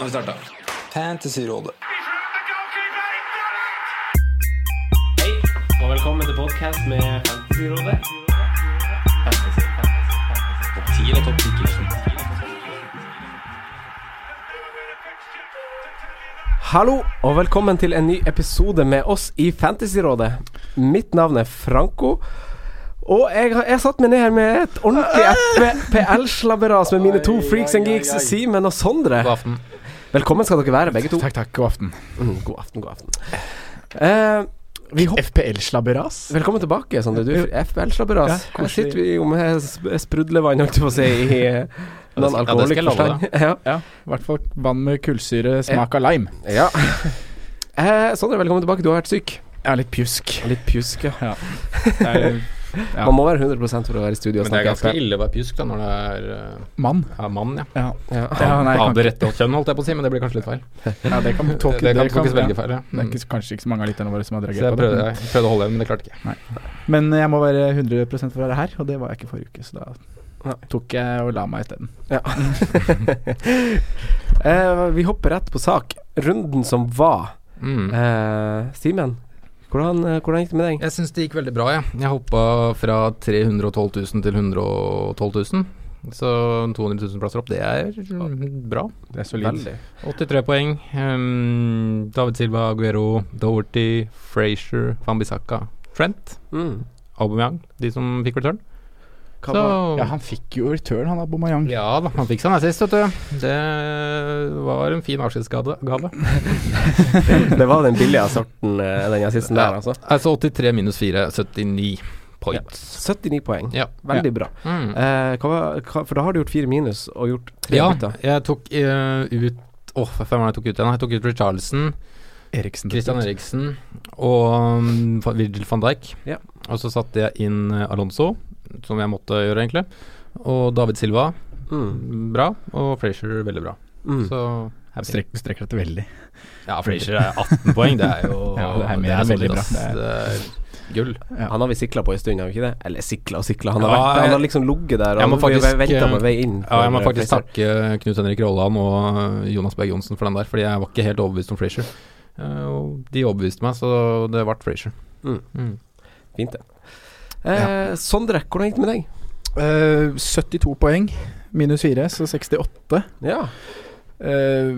Nå har vi starta. Fantasyrådet. Hei, og velkommen til podcast med Fantasyrådet. Fantasy, fantasy, fantasy. Topp 10 eller topp 10 Hallo, og velkommen til en ny episode med oss i Fantasyrådet. Mitt navn er Franco. Og jeg har jeg satt meg ned her med et ordentlig FPL-slabberas med mine to freaks and geeks, Simen og Sondre. God aften. Velkommen skal dere være, begge to. Takk, takk. God aften. Mm, god aften, god aften. Eh, vi FPL-slabberas? Velkommen tilbake, Sondre. Du er FBL-slabberas. Ja, Her sitter vi jo med sp- sprudlevann, holdt jeg på å si, i eh, noen Ja, love alkoholikforstand. Ja. Ja, i hvert fall vann med kullsyre, smak av lime. ja. Eh, Sondre, velkommen tilbake. Du har vært syk. Er litt pjusk. Litt pjusk, ja. Ja. Ja. Man må være 100% for å være i studio og Men det er ganske ille å være pjusk da når det er, uh, Mann. Ja, mann, ja. Ja. Ja. Ja, nei, Av det rette kjønn, holdt jeg på å si, men det blir kanskje litt feil. ja, det kan tolke det, det kan tolkes veldig feil, ja. Det er ikke, kanskje ikke så mange av lytterne våre som har reagert på prøvde, det. jeg prøvde å holde igjen, men det klarte ikke. Men, men jeg må være 100% for å være her, og det var jeg ikke forrige uke, så da Nei. tok jeg og la meg isteden. Ja. eh, vi hopper rett på sak. Runden som var. Mm. Eh, Simen, hvordan, eh, hvordan gikk det med deg? Jeg syns det gikk veldig bra, jeg. Jeg hoppa fra 312 000 til 112 000. Så 200 000 plasser opp, det er bra. Det er solid. Veldig. 83 poeng. Um, David Silva, Aguero, Doherty, Frazier, Fambisaka, Trent, Mm. Aubameyang. De som fikk return. Så Ja, han fikk jo return, han Abomayang. Ja da, han fikk sånn assist, vet du. Det var en fin avskjedsgave. det var den billige sorten, eh, den assisten der, Ja. altså. Altså 83 minus 4, 79 points. 79 poeng. Ja. Veldig bra. Mm. Eh, hva, hva, for da har du gjort fire minus og gjort tre Ja, bytter. jeg tok uh, ut Åh, hvem var det jeg tok ut igjen? Jeg tok ut Richarlison, Eriksen. Christian Eriksen og um, Virgil van Dijk. Ja. Og så satte jeg inn eh, Alonso, som jeg måtte gjøre, egentlig. Og David Silva, Mm. bra. Og Frazier, veldig bra. Mm. Så happy. Strek, strekker dette veldig. Ja, Frazier er 18 poeng. Det er jo Ja, det er det er veldig bra. Det er- gull. Ja. Han har vi sikla på en stund, har vi ikke det? Eller sikla og sikla. Han, har Ja, han har liksom ligget der og venta på vei inn. Ja, jeg må faktisk takke Knut Henrik Rolland og Jonas Berg Johnsen for den der, fordi jeg var ikke helt overbevist om Frazier. Eh, og de overbeviste meg, så det ble Frazier. Mm. Mm. Fint, det. Eh, Sondre, hvordan gikk det med deg? Eh, 72 poeng, minus 4, så 68. Ja. Eh,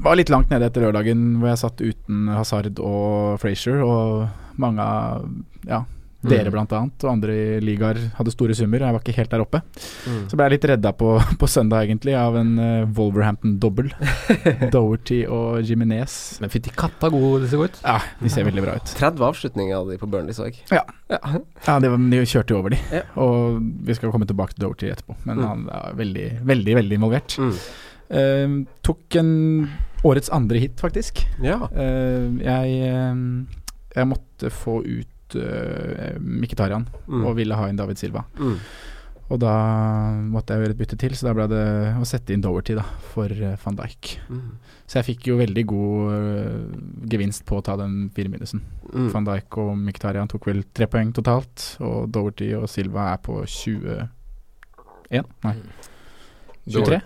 var litt langt nede etter lørdagen hvor jeg satt uten Hazard og Frazier, og mange av ja, dere Mm. blant annet, og andre i ligaer hadde store summer. Jeg var ikke helt der oppe. Mm. Så ble jeg litt redda på, på søndag, egentlig, av en uh, Wolverhampton-dobbel. Doherty og Jiminez. Men fytti katta gode disse ser ut. Ja, de ser veldig bra ut. 30 avslutninger av de på Burnley, så jeg. Ja. ja. Ja, de, de kjørte jo over de. Ja. Og vi skal komme tilbake til Doherty etterpå, men Mm. han er veldig, veldig, veldig involvert. Mm. Uh, tok en årets andre hit, faktisk. Ja. Uh, jeg, eh, jeg måtte få ut uh, Mkhitaryan Mm. og ville ha inn David Silva. Mm. Og da måtte jeg gjøre et bytte til, så da ble det å sette inn Doverty da, for eh, van Dijk. Mm. Så jeg fikk jo veldig god eh, gevinst på å ta den fireminusen. Mm. Van Dijk og Mkhitaryan tok vel tre poeng totalt, og Doverty og Silva er på 21 Nei, 23?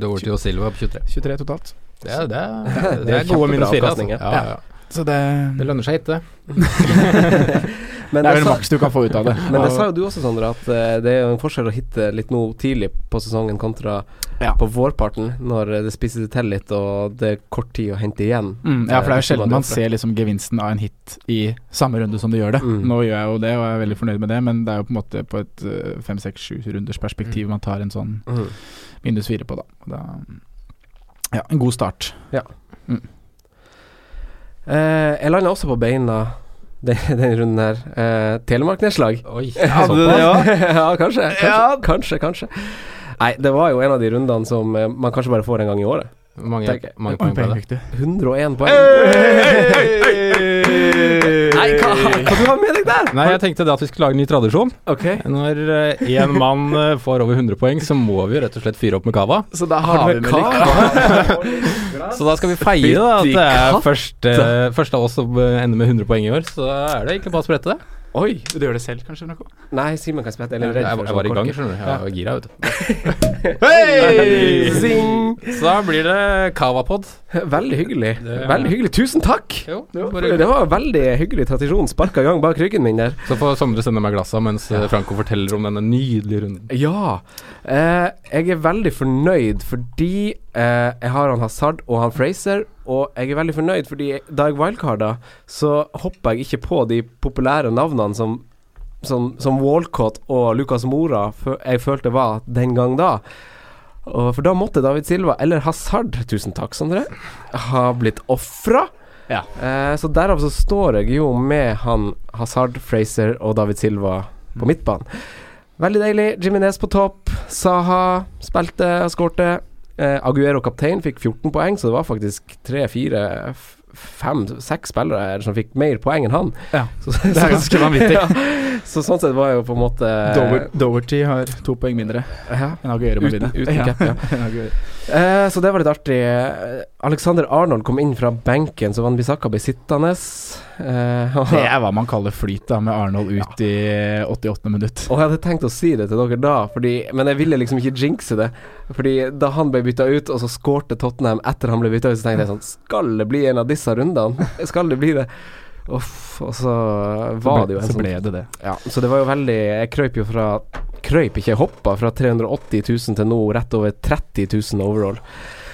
Doherty og Silva på 23. 23 totalt. Det er, det er, Det det er gode kjempebra minus 4. Altså. Ja, ja. Så det, Det lønner seg ikke. Men, det det er vel maks du kan få ut av det. men det sa jo du også, Sondre, at eh, det er jo en forskjell å hitte litt nå tidlig på sesongen kontra Ja. på vårparten, når det spisser seg til litt og det er kort tid å hente igjen. Mm, ja, for det er jo Eh, sjelden man er ser liksom gevinsten av en hit i samme runde som du gjør det. Mm. Nå gjør jeg jo det, og jeg er veldig fornøyd med det, men det er jo på en måte på et uh, fem, seks, sju runders perspektiv man tar en sånn Mm. minus fire på, da. Da ja, en god start. Eh, jeg landa også på beina den, den runden her. Eh, Telemark-nedslag. Hadde du det òg? ja, kanskje. Kanskje, kanskje. kanskje. Nei, det var jo en av de rundene som eh, man kanskje bare får en gang i året. Hvor mange, mange poeng poeng mange ble poeng det? fikk du? 101 poeng. Nei, hva, hva du har med deg der? Nei, jeg tenkte det at vi skulle lage en ny tradisjon. Okay. Når én mann eh, får over 100 poeng, så må vi rett og slett fyre opp med cava. så da Har har vi med kava. Så da skal vi feire da at det er første, første av oss som eh, ender med 100 poeng i år. Så er det egentlig bare å sprette det. Oi. Du gjør det selv, kanskje? Noe? Nei, Simen kan sprette. Jeg er Jeg, jeg, var i gang, skjønner du. Jeg var gira, vet du. Hei! Zing! Så da blir det Kavapod. Veldig hyggelig. Det- Veldig hyggelig. Tusen takk! Jo, Det var, det var veldig hyggelig tradisjon. Sparka i gang bak ryggen min der. Så får Sondre sende meg glassa mens ja. Franco forteller om denne nydelige runden. Ja. Eh, jeg er veldig fornøyd fordi eh, jeg har han Hazard og han Fraser. Og jeg er veldig fornøyd fordi da jeg wildcarda, så hoppa jeg ikke på de populære navnene som som, som Walcott og Lucas Mora jeg følte var den gang da. Og for da måtte David Silva, eller Hazard, tusen takk, Sondre, ha blitt ofra. Ja. Eh, så derav så står jeg jo med han Hazard, Fraser og David Silva på midtbanen. Veldig deilig. Jiminez på topp. Saha spilte og skårte. Eh, Aguero kaptein fikk 14 poeng, så det var faktisk tre, fire, f- fem, seks spillere som fikk mer poeng enn han. Ja. Så, Det er ganske vanvittig. ja. Så sånn sett var jeg jo på en måte Dover, Doverty har to poeng mindre ja. enn Aguero må Uten- uten cap, ja. uh, så det var litt artig. Eh, Alexander Arnold kom inn fra benken, så Van Bissaka ble sittende. Uh, Det er hva man kaller flyt, da, med Arnold ut i 88. minutt. og jeg hadde tenkt å si det til dere da, fordi, men jeg ville liksom ikke jinxe det. Fordi da han ble bytta ut, og så skårte Tottenham etter han ble bytta ut, så tenkte jeg sånn Skal det bli en av disse rundene? Skal det bli det? Uff, og så var det jo en så sånn ble det det. Ja, så det var jo veldig Jeg krøyp jo fra Krøyp, ikke hoppa, fra 380 000 til nå rett over 30 000 overall.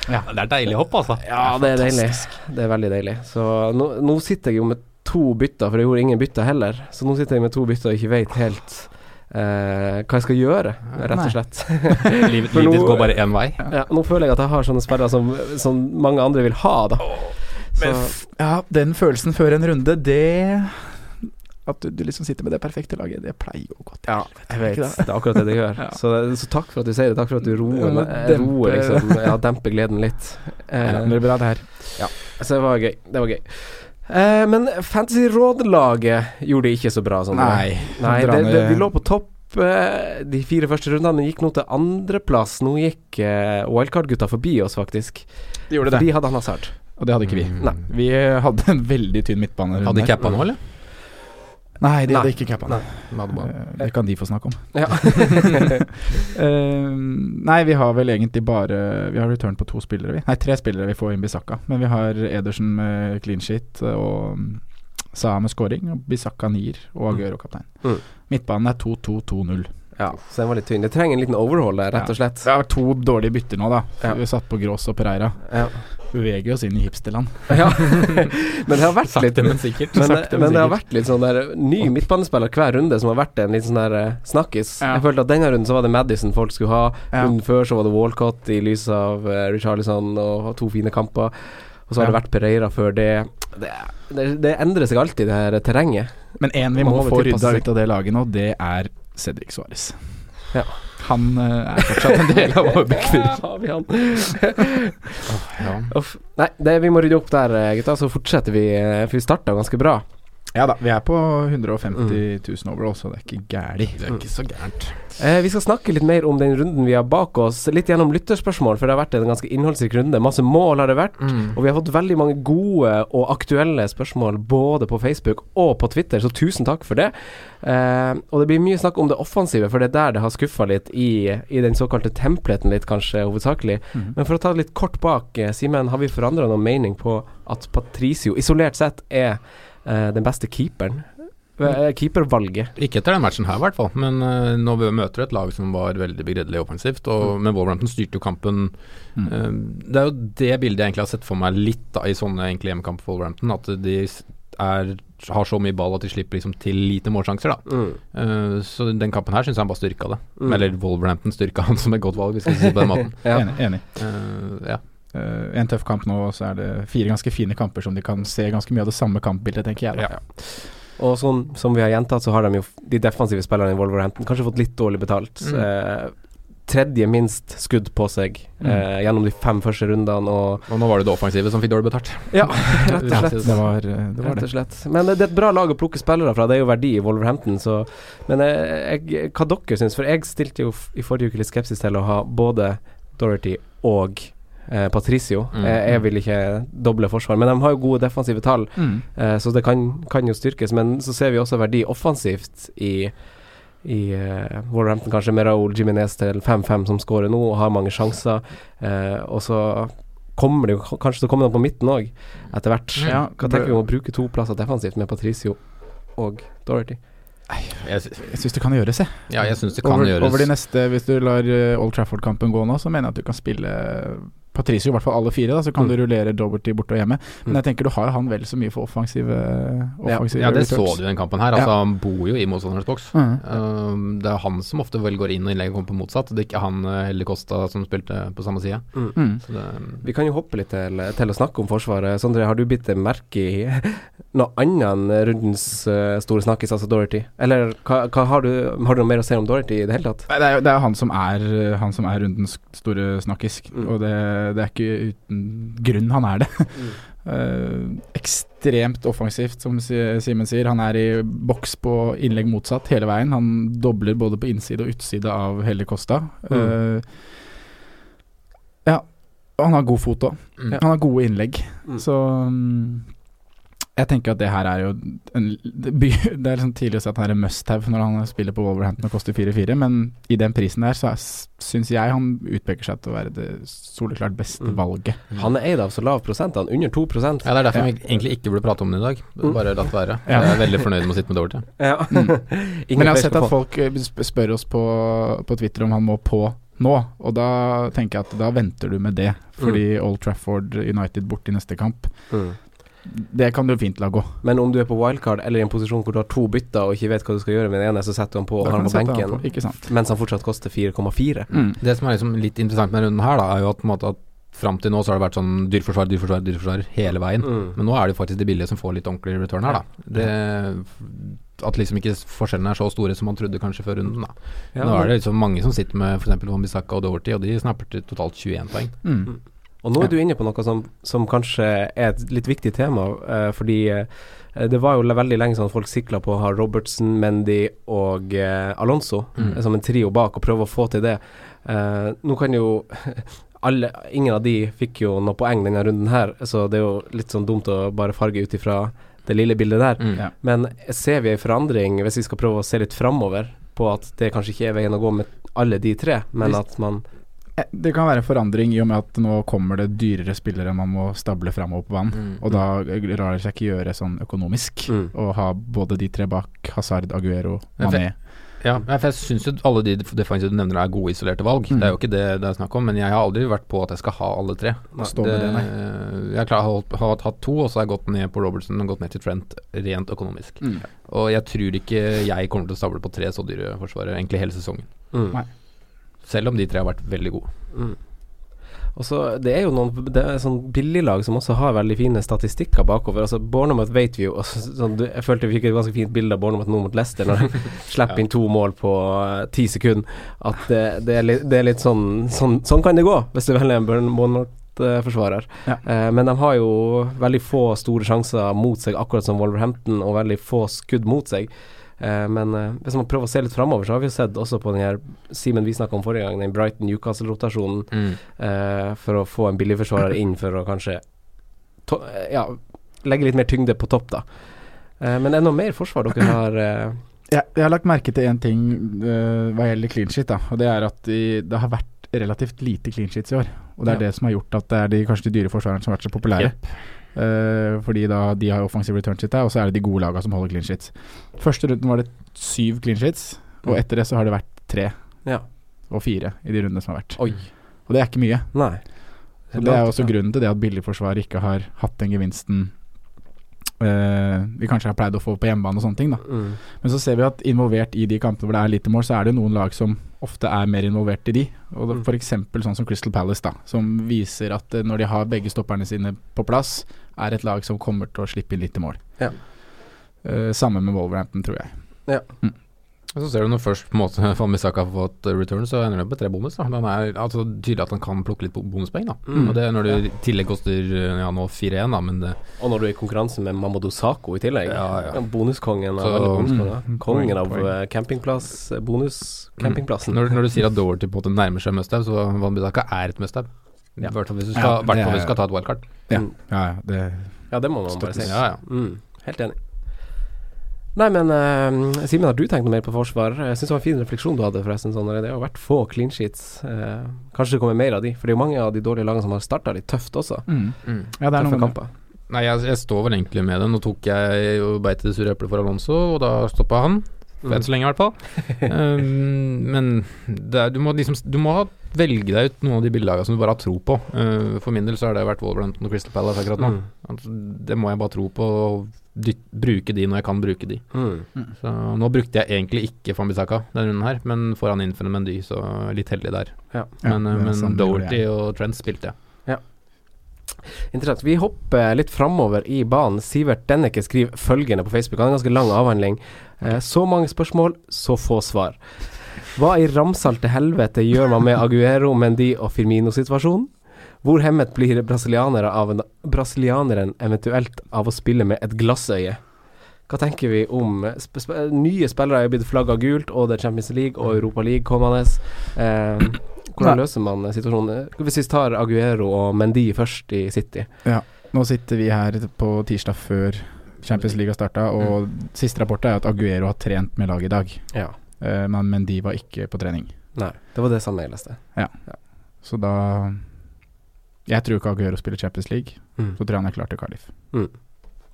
Det er deilig hopp, altså. Ja, det er deilig. Det er veldig deilig. Så nå, nå sitter jeg jo med to bytter, for jeg gjorde ingen bytter heller. Så nå sitter jeg med to bytter og ikke vet helt eh, hva jeg skal gjøre, rett og slett. Livet, livet ditt går bare én vei. ja, nå føler jeg at jeg har sånne sperrer som, som mange andre vil ha, da. Så, ja, den følelsen før en runde, det At du, du liksom sitter med det perfekte laget, det pleier jo godt. ja, jeg vet. Det. Det er akkurat det det gjør. Ja. Så, så takk for at du sier det. Takk for at du roer, Ja, meg- eh, dempe- roer liksom, ja, demper gleden litt. Ja, Eh, det blir bra, det her. Ja. Så det var gøy. Det var gøy. Eh, men Fantasy Råd-laget gjorde det ikke så bra. Sånn, Nei. Nei det, det, vi lå på topp eh, de fire første rundene, men gikk nå til andreplass. Nå gikk eh, Wildcard-gutta forbi oss, faktisk. De gjorde det. De hadde han Hazard. Og det hadde ikke vi. Mm. Nei. Vi hadde en veldig tynn midtbane. Hadde de cappa nå, eller? Nei, de hadde ikke cappa. Eh, Det kan de få snakke om. Ja. Eh, nei, vi har vel egentlig bare Vi har return på to spillere, vi. Nei, tre spillere vi får inn Bisakka. Men vi har Edersen med clean shit og mm, Saha med scoring. Og Bisakka nier og Aguero kaptein. Mm. Midtbanen er 2-2-2-0. ja, så den var litt tynn. Det trenger en liten overhold der, rett og slett. Det har vært to dårlige bytter nå, da. Ja. Vi satt på Grås og Pereira. Ja. Beveger oss inn i hipsterland. ja. men det har vært litt Sakte, men sikkert. men, sakte, men men det har vært litt sånn der ny midtbanespiller hver runde som har vært en litt sånn der eh, snakkis. Ja. Jeg følte at denne runden så var det Madison folk skulle ha. Ja. Runden før så var det Walcott i lys av uh, Richarlison og to fine kamper. Og så har Ja. det vært Pereira før det. Det, det. det endrer seg alltid, det her terrenget. Men én vi må må få rydda ut av det laget nå, det er Cedric Suárez. Ja. Han eh, er fortsatt en del av vår backfield. oh. Ja. Nei, det, vi må rydde opp der, eh, gutta. Så fortsetter vi. eh, For vi starta ganske bra. Ja da, vi er på 150 000 overall, så det er ikke gæli. Det er ikke så gærent. Eh, vi skal snakke litt mer om den runden vi har bak oss. Litt gjennom lytterspørsmål, for det har vært en ganske innholdsrik runde. Masse mål har det vært. Og vi har fått veldig mange gode og aktuelle spørsmål både på Facebook og på Twitter, så tusen takk for det. Eh, og det blir mye snakk om det offensive, for det er der det har skuffa litt i, i den såkalte templeten litt, kanskje hovedsakelig. Mm. Men for å ta det litt kort bak, eh, Simen, har vi forandra noen mening på at Patricio isolert sett er eh, den beste keeperen? Eh, Keepervalget. Ikke etter den matchen her, i hvert fall. Men uh, nå møter et lag som var veldig begredelig offensivt. Og, Men Wolverhampton styrte jo kampen. Mm. Eh, det er jo det bildet jeg egentlig har sett for meg litt da, i sånne enkle hjemmekamper for Wolverhampton. At de er, har så mye ball at de slipper liksom til lite målsjanser. da Mm. Uh, Så den kampen her syns jeg han bare styrka det. Mm. Eller Wolverhampton styrka han som et godt valg, hvis vi skal si det på den måten. Ja. Enig. enig. Eh, ja. Eh, en tøff kamp nå, og så er det fire ganske fine kamper som de kan se ganske mye av det samme kampbildet, tenker jeg. Da. Ja. Og sånn som vi har gjentatt, så har de jo de defensive spillerne i Wolverhampton kanskje fått litt dårlig betalt. Mm. Eh, tredje minst skudd på seg Mm. eh, gjennom de fem første rundene, og Og nå var det det offensive som fikk dårlig betalt. Ja, rett og slett. Det var, eh, det var Rett og slett. Men det er et bra lag å plukke spillere fra. Det er jo verdi i Wolverhampton. Så. Men eh, jeg, hva dere syns? For jeg stilte jo f- i forrige uke litt skepsis til å ha både Dorothy og eh, Patricio. Mm. Eh, jeg vil ikke doble forsvar, men de har jo gode defensive tall. Mm. Eh, så det kan, kan jo styrkes, men så ser vi også verdi offensivt i, i eh, Wolverhampton, kanskje med Raúl Jiminez til 5-5 som skårer nå, og har mange sjanser. Eh, og så kommer det jo kanskje så kommer det på midten òg, etter hvert. Ja, Hva tenker vi om å bruke to plasser defensivt med Patricio og Dorothy? Jeg, sy- Jeg syns det kan gjøres, jeg. ja, jeg synes det kan over, gjøres. over de neste, Hvis du lar eh, Old Trafford-kampen gå nå, så mener jeg at du kan spille Patricio, i hvert fall alle fire. da Så kan Mm. du rullere Doberty borte og hjemme. Men Mm. jeg tenker du har han vel så mye for offensive, offensive Ja, det så du i den kampen her. Altså, Han bor jo i motstanderens boks. Mm. Um, det er han som ofte vel går inn og innlegget kommer på motsatt. Det er ikke han uh, Helly Costa som spilte på samme side. Mm. Så det, Vi kan jo hoppe litt til, til å snakke om Forsvaret. Sondre, har du bitt deg merke i noe annet enn rundens uh, store snakkis, altså Dorothy? Eller hva, hva har, du, har du noe mer å si om Dorothy i det hele tatt? Nei, det er jo han som er Han som er rundens store snakkis, Mm. og det, det er ikke uten grunn han er det. Eh, ekstremt offensivt, som Simen sier. Han er i boks på innlegg motsatt hele veien. Han dobler både på innside og utside av hele Kosta. Mm. Eh, ja, han har god fot òg. mm. Han har gode innlegg. Mm. Så mm, jeg tenker at det her er jo en, det, er liksom tidlig å si at han er en must-have når han spiller på Wolverhampton og koster 4-4, men i den prisen der så syns jeg han utpeker seg til å være det soleklart beste Mm. valget. Han er eid av så lav prosent, han under 2% Ja, Det er derfor Ja. vi egentlig ikke burde prate om det i dag. Mm. Bare latt være. Ja. Jeg er veldig fornøyd med å sitte med Doverty. Ja. Mm. Men jeg har sett at folk eh, spør oss på, på Twitter om han må på nå, og da tenker jeg at da venter du med det, fordi Old Trafford United borte i neste kamp, mm. Det kan du fint la gå. Men om du er på wildcard eller i en posisjon hvor du har to bytter og ikke vet hva du skal gjøre med den ene, så setter du han på og har han på sette han benken, på, mens han fortsatt koster 4,4. Mm. Det som er liksom litt interessant med denne runden her, da, er jo at, på en måte, at fram til nå så har det vært sånn dyrforsvar, dyrforsvar, dyrforsvar hele veien. Mm. Men nå er det jo faktisk de billige som får litt ordentlig return her, da. Det, at liksom ikke forskjellene er så store som man trodde kanskje før runden, da. Ja, nå er det liksom mange som sitter med f.eks. Wambisaka og Doverty, og de snapper til totalt 21 poeng. Mm. Og nå er du inne på noe som, som kanskje er et litt viktig tema, eh, fordi eh, det var jo veldig lenge siden folk sikla på å ha Robertson, Mendy og eh, Alonso Mm. som en trio bak, og prøve å få til det. Eh, nå kan jo alle, Ingen av de fikk jo noe poeng denne runden her, så det er jo litt sånn dumt å bare farge ut ifra det lille bildet der. Mm. Ja. Men ser vi en forandring, hvis vi skal prøve å se litt framover, på at det kanskje ikke er veien å gå med alle de tre, men Hvis- at man Det kan være en forandring i og med at nå kommer det dyrere spillere man må stable framover på banen. Mm. Og da lar det seg ikke gjøre sånn økonomisk Mm. å ha både de tre bak, Hazard, Aguero, Mané. Ja, for jeg syns jo alle de defensive du nevner er gode isolerte valg. Mm. Det er jo ikke det det er snakk om, men jeg har aldri vært på at jeg skal ha alle tre. Stå med det, nei. jeg klar, har, hatt to, og så har jeg gått ned på Robertson og gått ned til Trent rent økonomisk. Mm. Og jeg tror ikke jeg kommer til å stable på tre så dyre forsvarere egentlig hele sesongen. Nei. Selv om de tre har vært veldig gode. Mm. Og så Det er jo noen Det er sånn billiglag som også har veldig fine statistikker bakover. Altså Bournemouth vet vi jo sånn, Jeg følte vi fikk et ganske fint bilde av Bournemouth nå mot Leicester, når de slipper inn to mål på eh, ti sekunder. At det, det, er litt, det er litt sånn, sånn Sånn kan det gå, hvis du velger en Bourne- Bournemouth-forsvarer. Ja. Uh, men de har jo veldig få store sjanser mot seg, akkurat som Wolverhampton, og veldig få skudd mot seg. Eh, men eh, hvis man prøver å se litt framover, så har vi jo sett også på den her Simen vi snakka om forrige gang, den Brighton-Newcastle-rotasjonen eh, for å få en billigforsvarer inn for å kanskje to ja, legge litt mer tyngde på topp, da. Eh, men noe mer forsvar dere har eh, Ja, jeg har lagt merke til én ting hva gjelder clean shit, da. Og det er at de, det har vært relativt lite clean sheets i år. Og det er Ja. det som har gjort at det er de, kanskje de dyre forsvarerne som har vært så populære. Eh, fordi da de har offensive return shit der, og så er det de gode lagene som holder clean shits. Første runden var det syv clean shits, og Mm. etter det så har det vært tre Ja. og fire i de rundene som har vært. Oi. Og det er ikke mye. Nei. Så det er også grunnen til det at billigforsvaret ikke har hatt den gevinsten vi kanskje har pleid å få på hjemmebane og sånne ting. Mm. Men så ser vi at involvert i de kampene hvor det er lite mål, så er det noen lag som ofte er mer involvert i de. Og Mm. eksempel sånn som Crystal Palace, da, som viser at eh, når de har begge stopperne sine på plass, er et lag som kommer til å slippe inn lite mål. Ja. Uh, samme med Wolverhampton, tror jeg. Og så ser du når først på en måte Van Bissaka har fått eh, return, så ender det med tre bonus. Da. Den er altså, tydelig at han kan plukke litt bo- bonuspoeng. Da. Mm. Og det er når du i tillegg koster eh, ja, nå 4-1, da, men det, Og når du er i konkurranse med Mamadou Sako i tillegg. Ja, ja. Bonuskongen av alle. Mm. Kongen av eh, campingplass, bonuscampingplassen. Mm. når, når du sier at Doverty på en måte nærmer seg must-have, så Van Bissaka er et must-have. I Ja. hvert fall hvis du skal, hvert er- hvis du skal ta et wildcard. Ja, Mm. ja, ja det Ja, det må man bare si. Ja, ja. Mm, helt enig. Nei, men uh, Simen, har du tenkt noe mer på forsvar? Jeg syns det var en fin refleksjon du hadde, forresten. Sånn, det har vært få clean sheets. Uh, kanskje det kommer mer av de, for det er jo mange av de dårlige lagene som har starta litt tøft også. Mm. Mm. Ja, det er noen kamper. Nei, jeg, jeg står vel egentlig med det. Nå tok jeg jo beit i det sure eplet for Alonso, og da stoppa han. Mm. Enn så lenge, i hvert fall. um, men det er, du må liksom Du må ha- velge deg ut noen av de bildelagene som du bare har tro på. Uh, for min del så har det vært Wolverhampton og Crystal Palace akkurat nå. Mm. Altså, det må jeg bare tro på, og bruke de når jeg kan bruke de. Mm. Så nå brukte jeg egentlig ikke Fambisaka denne runden her, men får han inn for en Mendy, så litt heldig der. Ja. Men, Ja, uh, er men sånn Doherty og Trent spilte jeg. Interessant. Vi hopper litt framover i banen. Sivert Denneke skriver følgende på Facebook. Han har en ganske lang avhandling. Eh, så mange spørsmål, så få svar. Hva i ramsalte helvete gjør man med Aguero, Mendy og Firmino-situasjonen? Hvor hemmet blir brasilianere av en, brasilianeren eventuelt av å spille med et glassøye? Hva tenker vi om sp sp Nye spillere er blitt flagga gult, og det er Champions League og Europa League kommende. Eh, hvordan Nei. løser man situasjonen? Hvis vi tar Aguero og Mendy først i City. Ja. Nå sitter vi her på tirsdag før Champions League har starta, og siste rapport er at Aguero har trent med laget i dag. Ja. Eh, men Mendy var ikke på trening. Nei, det var det samme jeg leste. Så da Jeg tror ikke Aguero spiller Champions League. Mm. Så tror jeg han er klar til Cardiff.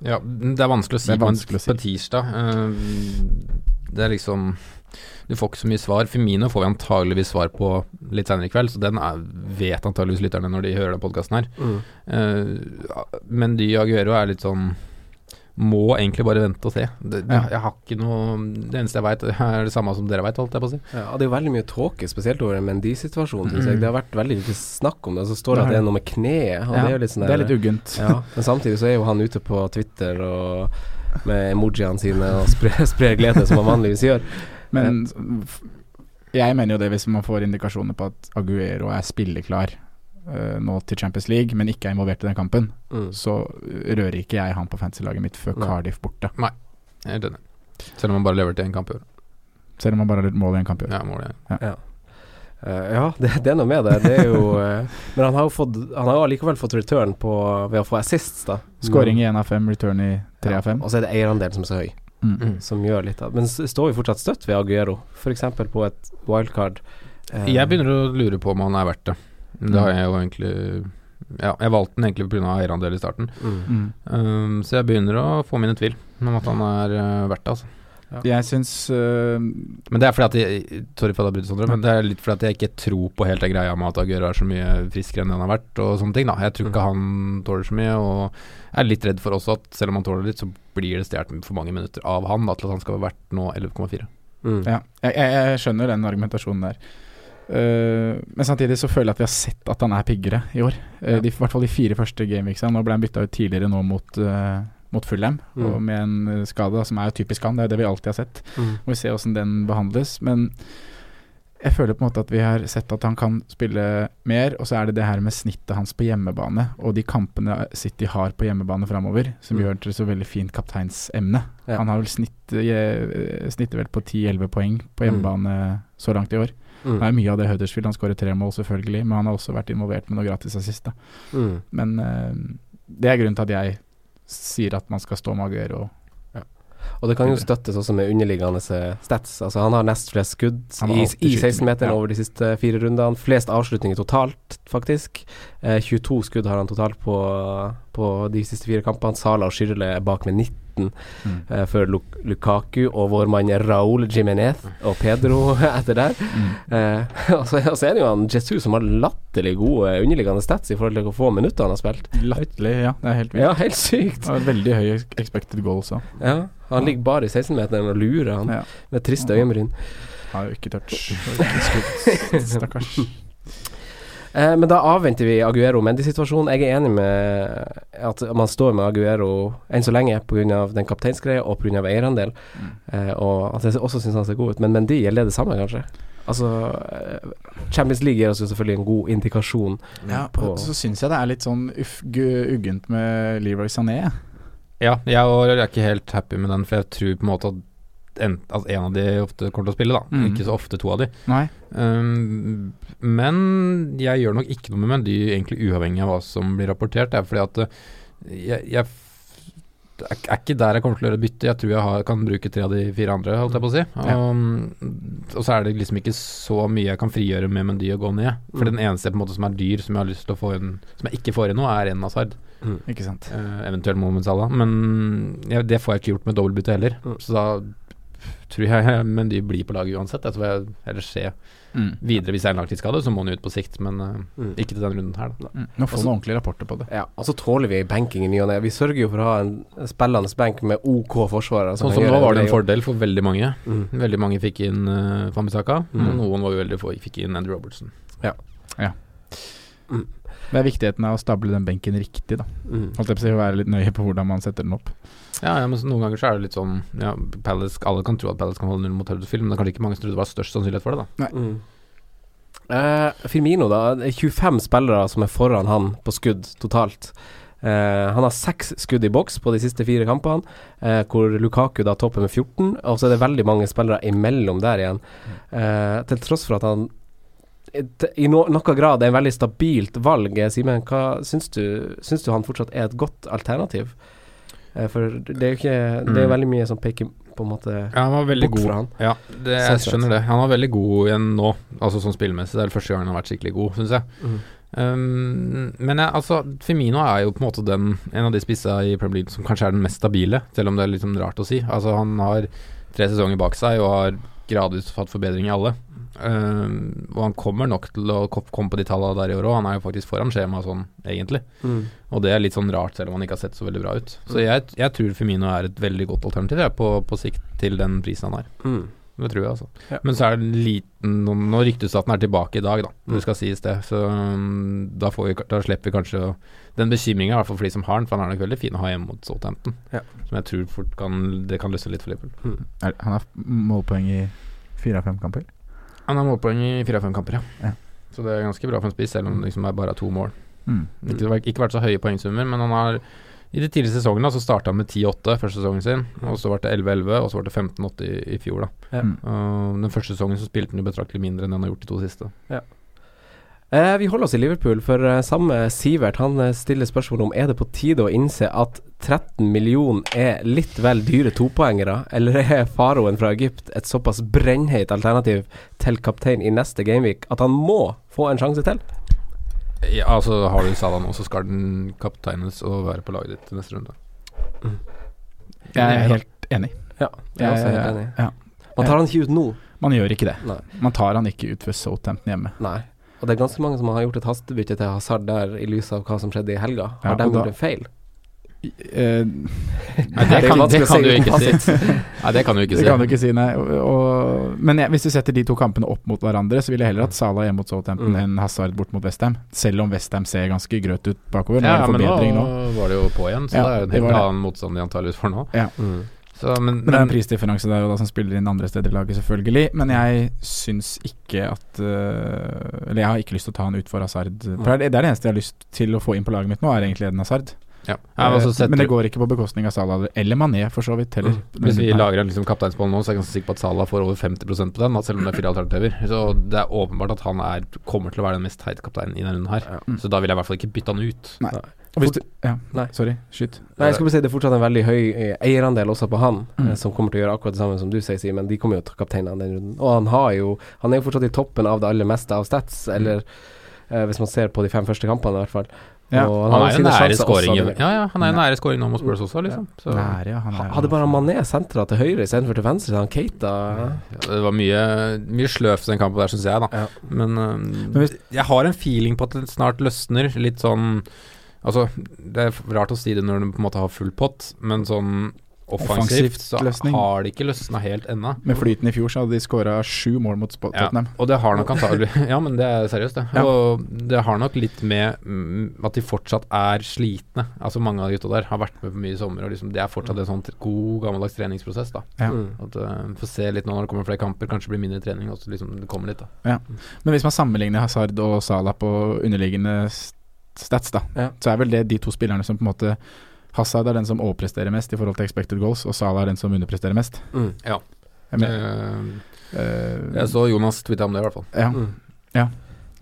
Ja, det er vanskelig å si, Det er på vanskelig å si. på tirsdag. Uh, det er liksom Du får ikke så mye svar. Femino får vi antageligvis svar på litt senere i kveld, så den er, vet antageligvis lytterne når de hører den podkasten her. Mm. Uh, men Dy Aguero er litt sånn Må egentlig bare vente og se. Det, Ja. Jeg har ikke noe Det eneste jeg veit, er det samme som dere veit, holdt jeg på å si. Ja, det er jo veldig mye tåke, spesielt over en Mendy-situasjon, syns Mm. jeg. Det har vært veldig lite snakk om det. Så står det at det er noe med kneet, og Ja, det er litt sånn det er litt uggent. Ja, men samtidig så er jo han ute på Twitter og med emojiene sine og sprer, sprer glede, som han vanligvis gjør. Men jeg mener jo det hvis man får indikasjoner på at Aguero er spilleklar uh, nå til Champions League, men ikke er involvert i den kampen, Mm. så rører ikke jeg han på fantasy-laget mitt før Nei. Cardiff borte. Jeg er enig. Selv om han bare leverte én kamp i år. Selv om han bare har mål i en kamp i år. Ja, mål, ja. ja, det, det er noe med det. Det er jo uh, Men han har jo fått Han har allikevel fått return på ved å få assists, da. Scoring i én av fem, return i tre av fem. Og så er det eierandelen som er så høy, Mm. Mm. som gjør litt av Men står vi fortsatt støtt ved Aguero, f.eks. på et wildcard. Eh, Jeg begynner å lure på om han er verdt det. Det har jeg jo egentlig Ja, jeg valgte den egentlig pga. eierandel i starten. mm. Mm. Um, så jeg begynner å få mine tvil om at han er uh, verdt det, altså. Jeg syns uh, Men det er fordi at jeg Sorry for at jeg bryter, Sondre, men det er litt fordi at jeg ikke tror på helt den greia med at Aguero er så mye friskere enn det han har vært, og sånne ting. da Jeg tror ikke han tåler så mye, og er litt redd for også at selv om han tåler litt, så blir det stjålet for mange minutter av han da, til at han skal være verdt nå 11,4. Mm. Ja, jeg, jeg, skjønner den argumentasjonen der. Uh, men samtidig så føler jeg at vi har sett at han er piggere i år. Uh, Ja. de, I hvert fall de fire første gameweeksa. Nå ble han bytta ut tidligere nå mot, uh, mot Fulham, Mm. og med en skade som er typisk han. Det er det vi alltid har sett. Mm. Må vi se åssen den behandles. Men jeg føler på en måte at vi har sett at han kan spille mer, og så er det det her med snittet hans på hjemmebane, og de kampene City har på hjemmebane framover, som Mm. gjør det til så veldig fint kapteinsemne. Ja. Han har vel snitt, snittet vel på 10-11 poeng på hjemmebane så langt i år. Mm. Det er mye av det Huddersfield. Han skårer tre mål, selvfølgelig, men han har også vært involvert med noe gratis assist. Mm. Men uh, det er grunnen til at jeg sier at man skal stå med Aguero. Og det kan jo støttes også med underliggende stats. Altså Han har nest flest skudd i, i 16-meteren ja. over de siste fire rundene. Flest avslutninger totalt, faktisk. Eh, 22 skudd har han totalt på, på de siste fire kampene. Sala og Skyrle er bak med 19 Mm. eh, før Luk Lukaku og vår mann Raúl Jimenez og Pedro etter der. Mm. Eh, og, så, og så er det jo han Jesu som har latterlig gode underliggende stats i forhold til hvor få minutter han har spilt. Latterlig, ja. Det er helt vilt. Ja, helt sykt. Og veldig høy expected goal også. Ja, han ligger bare i 16-meteren og lurer han Ja. med triste øyenbryn. Har jo ikke touch. Stakkars. Eh, men da avventer vi Aguero-Mendy-situasjonen. Jeg er enig med at man står med Aguero enn så lenge pga. den kapteinsgreia og pga. eierandel. Mm. Eh, og at jeg også syns han ser god ut. Men Mendy gjelder det samme, kanskje? Altså eh, Champions League gir oss jo selvfølgelig en god indikasjon. Ja, på- så syns jeg det er litt sånn uff, uggent med Leroy Sané. Ja, jeg er ikke helt happy med den, for jeg tror på en måte at en, altså en av de ofte kommer til å spille, da. Mm. Ikke så ofte to av de. Um, men jeg gjør nok ikke noe med Mendy, egentlig uavhengig av hva som blir rapportert. Det er fordi at uh, jeg, jeg er, er ikke der jeg kommer til å gjøre bytte. Jeg tror jeg har, kan bruke tre av de fire andre, holdt jeg på å si. Ja. Um, og så er det liksom ikke så mye jeg kan frigjøre med Mendy å gå ned. For Mm. den eneste måte som er dyr, som jeg har lyst til å få inn Som jeg ikke får inn nå, er en Hazard. Ikke sant. Uh, eventuelt Mohamed Salah. Men ja, det får jeg ikke gjort med dobbeltbytte heller. Mm. Så da tror jeg Mendy blir på laget uansett. Jeg tror jeg heller se Mm. videre hvis det er en langtidsskade, så må han ut på sikt. Men uh, Mm. ikke til denne runden her, da. Mm. Nå får vi ordentlige rapporter på det. Ja, og så tåler vi banking i ny og ne. Vi sørger jo for å ha en spillende benk med OK forsvarere. Sånn som nå var det en fordel for veldig mange. Mm. Veldig mange fikk inn uh, Fambisaka, Mm. og noen var uheldige få fikk inn Andrew Robertson. Det er viktigheten av å stable den benken riktig, da. Mm. Holdt jeg på å si, være litt nøye på hvordan man setter den opp. Ja, ja, men så noen ganger så er det litt sånn ja, Palace, Alle kan tro at Palace kan holde null mot Huddersfield, men det er kanskje ikke mange som tror det var størst sannsynlighet for det. da Mm. Uh, Firmino, da. Det er 25 spillere som er foran han på skudd totalt. Uh, han har seks skudd i boks på de siste fire kampene, uh, hvor Lukaku da topper med 14. Og så er det veldig mange spillere imellom der igjen. Uh, til tross for at han i no, noen grad er en veldig stabilt valg. Eh, Simen, hva syns du, syns du han fortsatt er et godt alternativ? Eh, for det er jo ikke Det er jo Mm. veldig mye som peker på en måte Ja, han var veldig bort god. fra han. Ja, det, jeg skjønner det. Han var veldig god igjen nå, altså sånn spillmessig. Det er det første gang han har vært skikkelig god, syns jeg. Mm. Um, men jeg, altså, Firmino er jo på en måte den en av de spissa i Premier League som kanskje er den mest stabile, selv om det er litt sånn rart å si. Altså Han har tre sesonger bak seg og har gradvis fått forbedring i alle. Um, og han kommer nok til å komme på de tallene der i år òg. Han er jo faktisk foran skjemaet sånn, egentlig. Mm. Og det er litt sånn rart, selv om han ikke har sett så veldig bra ut. Så jeg, jeg tror Firmino er et veldig godt alternativ jeg, på, på sikt til den prisen han har. Mm. Det tror jeg, altså. Ja. Men så er det en liten Nå, nå ryktes det at den er tilbake i dag, da. Mm. Det skal sies det. Så um, da, får vi, da slipper vi kanskje å- den bekymringa, i hvert fall for de som har den. For han er nok veldig fin å ha hjemme mot Southampton. Ja. Som jeg tror fort kan Det kan løsne litt for Liverpool. Mm. Han har målpoeng i fire av fem kamper. Han har målpoeng i fire av fem kamper, ja. Ja. Så det er ganske bra for en spiss, selv om det liksom er bare to mål. Mm. Ikke, ikke vært så høye poengsummer, men han har i de tidligere sesongene så starta han med 10-8 første sesongen sin, og så ble det 11-11, og så ble det 15-8 i, i fjor. da Ja. Uh, Den første sesongen så spilte han jo betraktelig mindre enn han har gjort de to siste. Eh, vi holder oss i Liverpool, for eh, samme Sivert han eh, stiller spørsmål om er det på tide å innse at 13 millioner er litt vel dyre topoengere, eller er faroen fra Egypt et såpass brennheit alternativ til kaptein i neste gameweek at han må få en sjanse til? Ja, altså Har du Salah nå, så skal den kapteines og være på laget ditt til neste runde. Jeg er helt enig. Ja, jeg er også helt enig. ja. Man tar han ikke ut nå. Man gjør ikke det. Nei. Man tar han ikke ut ved Southampton hjemme. Nei. Og det er ganske mange som har gjort et hastebytte til Hazard der i lys av hva som skjedde i helga. Har Ja, de gjort en feil? Nei, Det kan, det kan du ikke si. Nei, det kan du ikke det si. kan du ikke si, nei. Og, og, men jeg, hvis du setter de to kampene opp mot hverandre, så vil jeg heller hatt Salah hjemme mot Southampton Mm. enn Hazard bort mot Westham. Selv om Westham ser ganske grøt ut bakover. Nå Ja, men nå nå. var det jo på igjen, så Ja, det er jo en helt annen motstand de antakeligvis får nå. Ja. Mm. Så, men, Men det er en prisdifferanse der og da som spiller inn andre steder i laget, selvfølgelig. Men jeg syns ikke at øh, Eller jeg har ikke lyst til å ta han ut for Hazard. For det er det er det eneste jeg har lyst til å få inn på laget mitt nå, er egentlig Eden Hazard. ja. Ja, men, så Eh, men det går ikke på bekostning av Salah eller Mané, for så vidt, heller. Mm. Hvis vi lager en liksom kapteinsball nå, så er jeg ganske sikker på at Salah får over 50% på den, selv om det er fire alternativer. Så det er åpenbart at han er, kommer til å være den mest teite kapteinen i denne runden her. Ja. Mm. Så da vil jeg i hvert fall ikke bytte han ut. Nei. Hvis du, ja, Nei. sorry. Skyt. Nei, jeg skulle bare si Det er fortsatt en veldig høy eh, eierandel også på han, Mm. eh, som kommer til å gjøre akkurat det samme som du sier, Simen. De kommer jo til å ta kapteinen den runden. Og han har jo Han er jo fortsatt i toppen av det aller meste av stats, eller eh, hvis man ser på de fem første kampene, i hvert fall. Ja. Han er jo nære det- Ja, ja, han er jo nære scoring nå mot Spurs også, liksom. Så, Nære, ja. Han er, Hadde bare Mané sentra til høyre istedenfor til venstre, han Keita Ja, det var mye, mye sløvt den kampen der, syns jeg, da. Ja. Men, um, Men hvis- jeg har en feeling på at det snart løsner. Litt sånn Altså, det er rart å si det når du på en måte har full pott, men sånn offensivt så løsning. har det ikke løsna helt ennå. Med flyten i fjor så hadde de skåra sju mål mot Tottenham. Ja, og det har nok antagelig Ja, men det er seriøst, det. Ja. Og det har nok litt med mm, at de fortsatt er slitne. Altså Mange av de gutta der har vært med på mye i sommer, og liksom det er fortsatt en sånn god, gammeldags treningsprosess. da Ja. Mm. At uh, Få se litt nå når det kommer flere kamper, kanskje blir mindre trening. Og så liksom det kommer litt da Men hvis man sammenligner Hazard og Salah på underliggende stats, da, Ja. så er vel det de to spillerne som på en måte Hazard er den som overpresterer mest i forhold til expected goals, og Salah er den som underpresterer mest. Mm. Ja. Jeg uh, eh, jeg så Jonas twittet om det, i hvert fall. ja, Mm.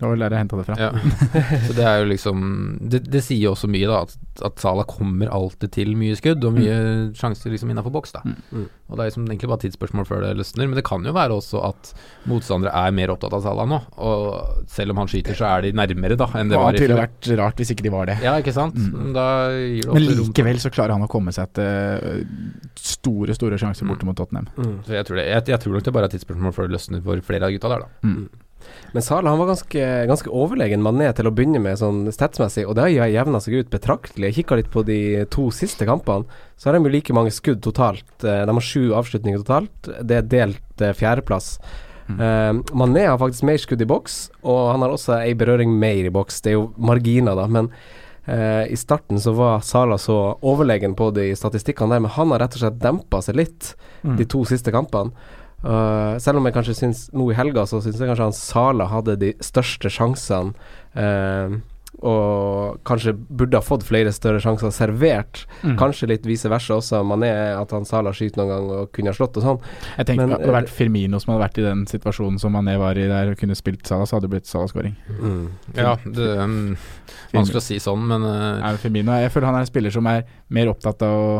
Det var vel der jeg henta det fra. Ja. Så det er jo liksom Det, det sier jo også mye, da, at at Salah kommer alltid til mye skudd og mye sjanser liksom innafor boks. da Mm. Og Det er liksom egentlig bare tidsspørsmål før det løsner. Men det kan jo være også at motstandere er mer opptatt av Salah nå. Og selv om han skyter, så er de nærmere da enn det var i fjor. Det hadde vært rart hvis ikke de var det. Ja, ikke sant. Mm. Da gir det Men likevel så klarer han å komme seg til øh, store, store sjanser borte mot Tottenham. Mm. Så jeg tror, det, jeg, jeg tror nok det bare er tidsspørsmål før det løsner for flere av gutta der, da. Men Salah han var ganske, ganske overlegen Mané til å begynne med, sånn statsmessig, og det har jevna seg ut betraktelig. Jeg kikka litt på de to siste kampene, så har de jo like mange skudd totalt. Eh, De har sju avslutninger totalt. Det er delt eh, fjerdeplass. Mm. Uh, Mané har faktisk mer skudd i boks, og han har også ei berøring mer i boks. Det er jo marginer, da, men uh, i starten så var Sala så overlegen på de statistikkene der, men han har rett og slett dempa seg litt Mm. de to siste kampene. Uh, selv om jeg kanskje syns nå i helga så syns jeg kanskje han Sala hadde de største sjansene. Uh, og kanskje burde ha fått flere større sjanser servert. Mm. Kanskje litt vice versa også. Mané at han Sala skyter noen gang og kunne ha slått og sånn. Jeg tenker Men, Hadde det vært Firmino som hadde vært i den situasjonen som Mané var i der og kunne spilt Sala, så hadde det blitt Sala-skåring. Ja, det um, Vanskelig å si sånn, men uh, Nei, Firmino, Jeg føler han er en spiller som er mer opptatt av å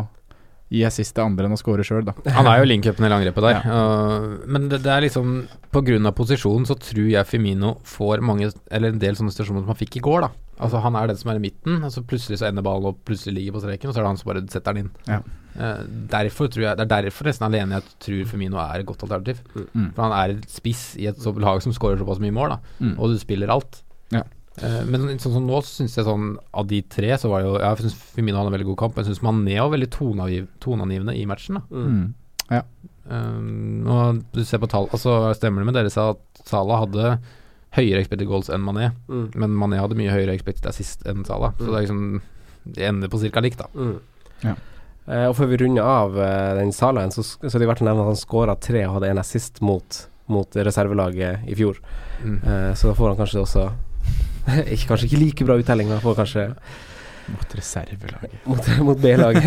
gi assist til andre enn å score sjøl, da. Han er jo link-upen i langrepet der. Uh, men det, det er liksom Pga. posisjonen så tror jeg Firmino får mange Eller en del sånne situasjoner som han fikk i går, da. Altså Han er den som er i midten, og så plutselig så ender ballen og plutselig ligger på streken, og så er det han som bare setter den inn. Ja. Uh, derfor tror jeg Det er derfor nesten alene jeg tror Firmino er et godt alternativ. Mm. For han er spiss i et lag som skårer såpass mye mål, da. Mm. Og du spiller alt. Ja. Eh, men sånn som nå syns jeg sånn Av de tre så var det jo Jeg syns Firmino hadde en veldig god kamp. Jeg syns Mané var veldig toneavgiv, toneangivende i matchen. da Mm. Um, og du ser på tall Altså stemmer det med dere sa at Salah hadde høyere expected goals enn Mané, Mm. men Mané hadde mye høyere expected assist enn Salah. Så Mm. det er liksom Det ender på ca. likt, da. Mm. Ja. Uh, og før vi runder av uh, den Salahen, så, så er det verdt å nevne at han skåra tre og hadde en assist mot, mot reservelaget i fjor. Mm. Eh, så da får han kanskje også ikke, Kanskje ikke like bra uttelling, da, for kanskje Mot reservelaget. mot, mot B-laget.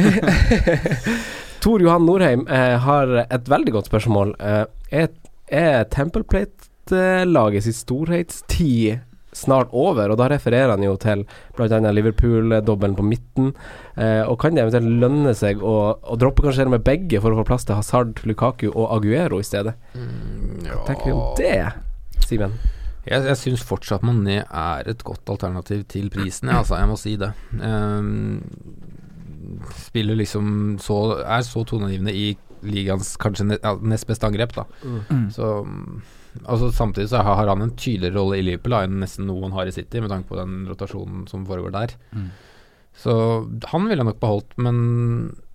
Tor Johan Norheim eh, har et veldig godt spørsmål. Eh, er, er Temple Plate-laget sitt storhetstid snart over? Og da refererer han jo til bl.a. Liverpool-dobbelen på midten. Eh, og kan det eventuelt lønne seg å, å droppe kanskje med begge for å få plass til Hazard, Lukaku og Aguero i stedet? Hva tenker vi om det, Simen? Jeg, jeg syns fortsatt Mané er et godt alternativ til prisen, jeg, altså. Jeg må si det. Um, spiller liksom så Er så toneangivende i ligaens kanskje nest beste angrep, da. Mm. Så mm, Altså Samtidig så har har han en tydeligere rolle i Liverpool da, enn nesten noen har i City, med tanke på den rotasjonen som foregår der. Mm. Så han ville jeg nok beholdt, men,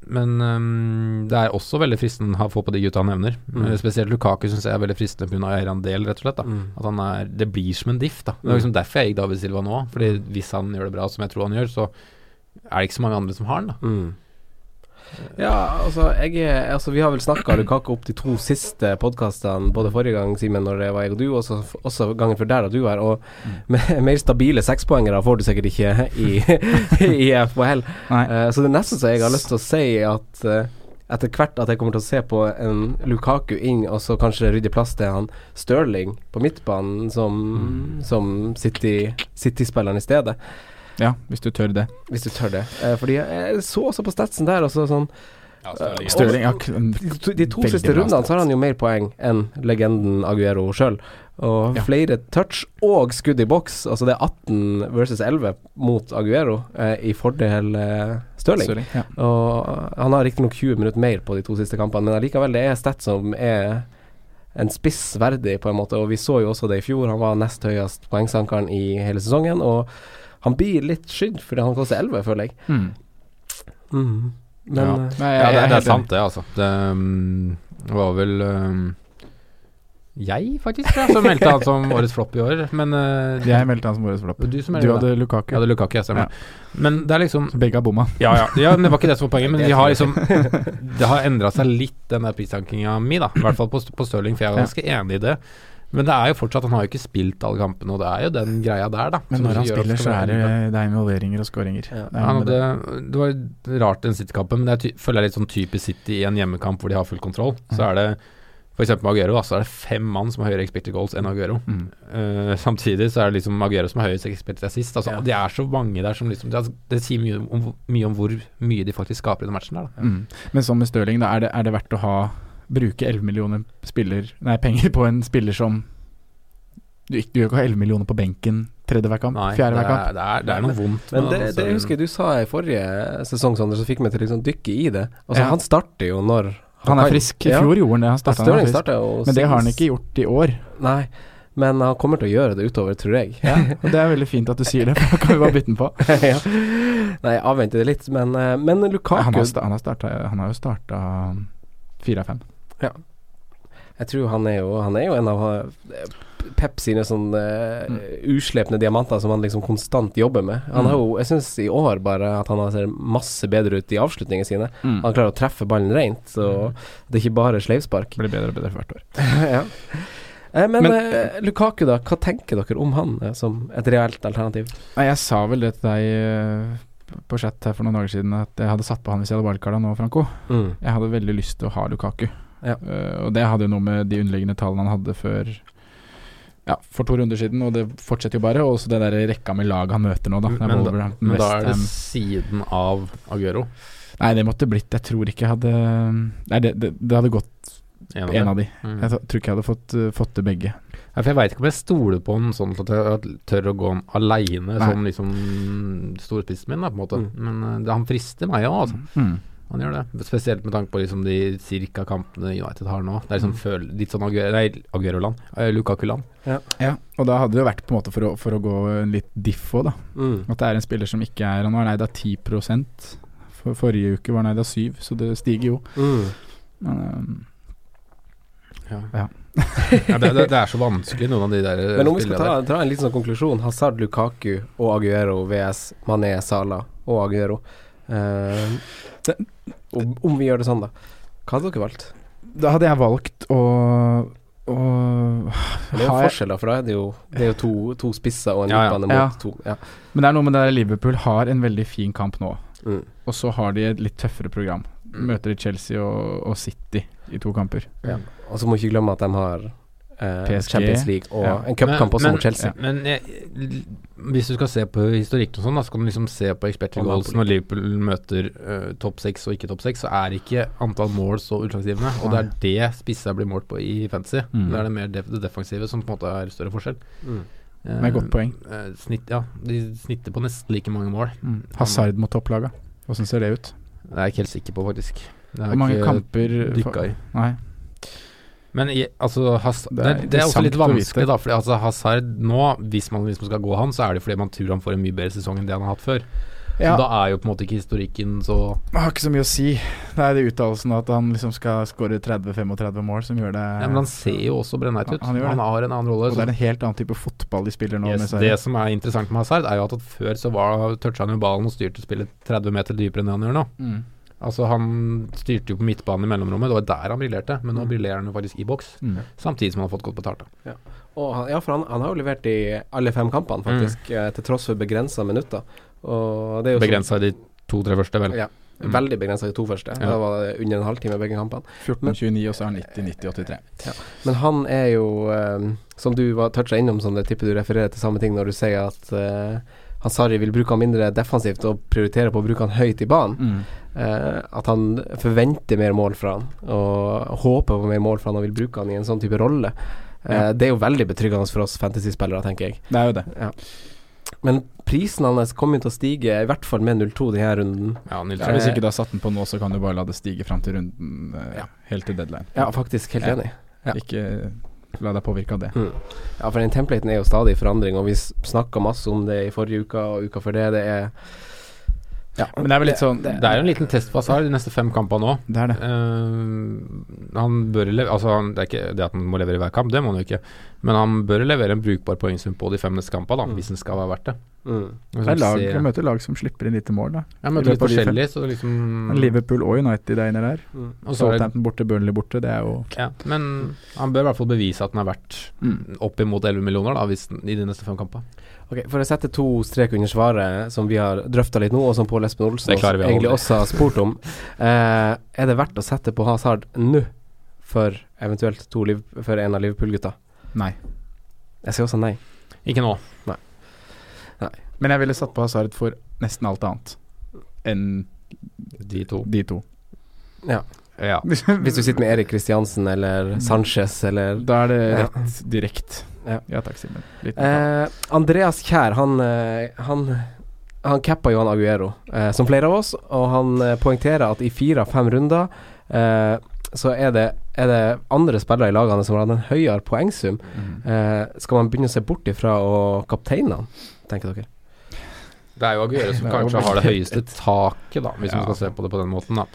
men um, det er også veldig fristende å få på de gutta han nevner. Mm. Eh, Spesielt Lukaku syns jeg er veldig fristende pga. eierandel, rett og slett. Mm. At han er, Det blir som en diff. da Det Mm. er liksom derfor jeg gikk David Silva nå. Fordi hvis han gjør det bra, som jeg tror han gjør, så er det ikke så mange andre som har han. da Mm. Ja, altså, jeg altså Vi har vel snakka Lukaku opp de to siste podkastene, både forrige gang, Simen, når det var jeg og du, og så også gangen før der da du var. Og med mer stabile sekspoengere får du sikkert ikke i, i FHL. Nei. Eh, så det nesten så jeg har lyst til å si at uh, etter hvert at jeg kommer til å se på en Lukaku inn, og så kanskje rydde plass til han Stirling på midtbanen som, som City- City-spilleren i stedet. Ja, hvis du tør det. Hvis du tør det. Eh, fordi jeg så også på statsen der, og så sånn Stirling ja, De to, de to Veldig siste rundene så har han jo mer poeng enn legenden Aguero sjøl. Og Ja. flere touch og skudd i boks. Altså det er 18 versus 11 mot Aguero eh, i fordel eh, Stirling. Stirling, ja. Og han har riktignok 20 minutter mer på de to siste kampene, men allikevel, det er stats som er en spiss verdig, på en måte. Og vi så jo også det i fjor. Han var nest høyest poengsankeren i hele sesongen. Og han blir litt skydd fordi han koster 11, føler jeg. Mm. Men Ja. eh, Nei, jeg- Ja, det, det er sant, det, altså. Det um, var vel um, jeg, faktisk, ja, som meldte han som årets flopp i år. Men uh. Jeg meldte han som årets flopp. Du som Du hadde Lukaku. Jeg hadde Lukaku, jeg stemmer. Men det er liksom Så begge har bomma. Ja, ja. ja men det var ikke det som var poenget. Men de har liksom Det har endra seg litt, den der pristankinga mi, da. I hvert fall på, på Stirling, for jeg er ganske enig i det. Men det er jo fortsatt Han har jo ikke spilt alle kampene, og det er jo den greia der, da. Men når han spiller, så er det, det er involveringer og skåringer. Ja. Det er ja, det, det. det var rart den City-kampen, men det er ty føler jeg litt sånn typisk City i en hjemmekamp hvor de har full kontroll. Så er det eksempel med Aguero, da, så er det fem mann som har høyere expected goals enn Aguero. Mm. Uh, samtidig så er det liksom Aguero som har høyest expected assist. Altså, Ja. Det er så mange der som liksom Det, det sier mye om, mye om hvor mye de faktisk skaper i den matchen der. Da. Mm. Men sånn med Stirling, da, er det, er det verdt å ha bruke 11 millioner spiller, nei, penger på en spiller som Du ikke- du gjør ikke 11 millioner på benken tredje hver kamp, Nei, fjerde hver kamp. det, er, det er noe vondt. Men det, altså, det husker jeg du sa i forrige sesong, Sander, som fikk meg til å liksom dykke i det. Altså, Ja. Han starter jo når Han er frisk. I Ja. fjor gjorde han det. Han startet, han frisk. Men det har han ikke gjort i år. Nei, men han kommer til å gjøre det utover, tror jeg. Og det er veldig fint at du sier det, for da kan vi bare bytte den på. ja. Nei, jeg avventer det litt, men, eh, men Lukaku Han har, han har, starta, han har jo starta fire av fem. Jeg tror han er jo Han er jo en av eh, Pep sine sånn eh, Mm. uslepne diamanter som han liksom konstant jobber med. Han har jo Jeg syns i år bare at han ser masse bedre ut i avslutningene sine. Mm. Han klarer å treffe ballen rent, så det er ikke bare sleivspark. Blir bedre og bedre for hvert år. ja. Eh, men Men- eh, Lukaku, da. Hva tenker dere om han eh, som et reelt alternativ? Nei, jeg sa vel det til deg på chat her for noen dager siden at jeg hadde satt på han hvis jeg hadde wildcarda nå, Franco. Mm. Jeg hadde veldig lyst til å ha Lukaku. Ja. Uh, og det hadde jo noe med de underliggende tallene han hadde før Ja, for to runder siden, og det fortsetter jo bare. Og også det der rekka med lag han møter nå, da. Er men, da, men da er det siden av Aguero. Nei, det måtte blitt Jeg tror ikke jeg hadde Nei, det, det, det hadde gått En av en av de. Mm. Jeg tror ikke jeg hadde fått, uh, fått det begge. Ja, for jeg veit ikke om jeg stoler på han sånn at jeg tør å gå han aleine som liksom storspissen min, da, på en måte. Mm. Men uh, han frister meg òg, altså. Mm. Han gjør det. Spesielt med tanke på liksom de cirka kampene United har nå. Det er liksom Mm. føl, litt sånn Aguero-land. Eh, Lukaku-land. Ja, og da hadde det jo vært på en måte for å, for å gå en litt diff òg, da. Mm. At det er en spiller som ikke er Han var neid av 10 For Forrige uke var han neid av 7 så det stiger jo. Mm. Men, um, Ja. Ja. ja, det, det, det er så vanskelig, noen av de der eh, Men om vi skal ta, ta en liten sånn konklusjon Hazard, Lukaku og Aguero VS Mané, Sala og Aguero. Uh, det, om, om vi gjør det sånn, da. Hva hadde dere valgt? da hadde jeg valgt å, å Det er jo Har jeg- forskjell, da, for da er det jo, det er jo to, to spisser og en Ja, ja. midtbane Ja. mot to. Ja. Men det er noe med det der Liverpool har en veldig fin kamp nå. Mm. Og så har de et litt tøffere program. Mm. Møter de Chelsea og, og City i to kamper. Ja. Og så må ikke glemme at de har. Champions League og Ja. en cupkamp også Men- mot Chelsea. Men jeg, hvis du skal se på historikken og sånn, så kan du liksom se på goals når Liverpool møter uh, topp seks og ikke topp seks, så er ikke antall mål så utslagsgivende. Og det er det spissa blir målt på i fantasy. Mm. Det er det mer def det defensive som på en måte er større forskjell. Mm. Eh, Med godt poeng. Uh, snitt, ja, de snitter på nesten like mange mål. Mm. Hazard mot topplaga. Åssen ser det ut? Det er jeg ikke helt sikker på, faktisk. Det er Hvor mange ikke kamper dykka i. Nei. Men altså, Hazard, Det er det er også litt vanskelig, da. Fordi altså, Hazard nå, hvis man liksom skal gå han, så er det fordi man tror han får en mye bedre sesong enn det han har hatt før. Ja, Så da er jo på en måte ikke historikken så Man har ikke så mye å si. Det er de uttalelsene at han liksom skal skåre 30-35 mål som gjør det ja, Men han ser jo også brennheit ut. Han- han har en annen rolle. Og det er en helt annen type fotball de spiller nå. yes, det som er interessant med Hazard, er jo at før så var toucha han jo ballen og styrte spillet 30 meter dypere enn det han gjør nå. Mm. Altså Han styrte jo på midtbanen i mellomrommet, det var der han briljerte. Men nå Mm. briljerer han jo faktisk i boks, Mm. samtidig som han har fått godt betalt. Ja. Og han, ja, for han, han har jo levert i alle fem kampene, faktisk, mm. til tross for begrensa minutter. Er Begrensa i de to-tre første, vel. Ja. Mm. Veldig begrensa i to første. Ja. Da var det under en halvtime begge kampene. 14-29, og så er han 90-90-83. Men han er jo, eh, som du var toucha innom, sånn, det tipper du refererer til samme ting når du sier at eh, Hansari vil bruke han mindre defensivt og prioritere på å bruke han høyt i banen. Mm. Eh, at han forventer mer mål fra han, og håper på mer mål fra han og vil bruke han i en sånn type rolle. Eh, Ja. Det er jo veldig betryggende for oss fantasyspillere, tenker jeg. Det er jo det. Men prisen hans kommer jo til å stige, i hvert fall med 0-2 denne runden. Ja, Nils Ja, hvis ikke du har satt den på nå, så kan du bare la det stige fram til runden eh, Ja. helt til deadline. Ja, faktisk. Helt Ja. enig. Ja. Ikke la deg påvirke av det. Mm. Ja, for den templaten er jo stadig i forandring, og vi snakka masse om det i forrige uke og uka før det. Det er Ja, Men det er vel litt sånn Det er jo en liten testfasar de neste fem kampene nå. Det er det. Uh, han bør levere Altså, han, det er ikke det at han må levere i hver kamp, det må han jo ikke. Men han bør levere en brukbar poengsum på de fem neste kampene, da, Mm. hvis den skal være verdt det. mm. Det er lag, ser- møter lag som slipper inn lite mål, da. Ja, møter litt forskjellig, så liksom Liverpool og United er inne der. Mm. Og så det, Southampton borte, Burnley borte. Det er jo ja, men han bør i hvert fall bevise at den er verdt mm. oppimot 11 millioner da, hvis, i de neste fem kampene. Ok, For å sette to strek under svaret, som vi har drøfta litt nå, og som Pål Espen Olsen egentlig også har spurt om, eh, er det verdt å sette på Hazard nå? for eventuelt to liv for en av Liverpool-gutta? Nei. Jeg sier også nei. Ikke nå. Nei Men jeg ville satt på Hazard for nesten alt annet enn De to. de to. Ja. Ja. Hvis du sitter med Erik Kristiansen eller Sanchez eller Da er det Ja. direkte. Ja. Ja takk, Simen. Eh, Andreas Kjær, han eh, Han han cappa Johan Aguero, eh, som flere av oss, og han eh, poengterer at i fire av fem runder eh, så er det, er det andre spillere i lagene som har hatt en høyere poengsum. Mm. Eh, skal man begynne å se bort ifra å kapteine han, tenker dere? Det er jo Aguero som kanskje har det høyeste taket, da, hvis Ja. man skal se på det på den måten. da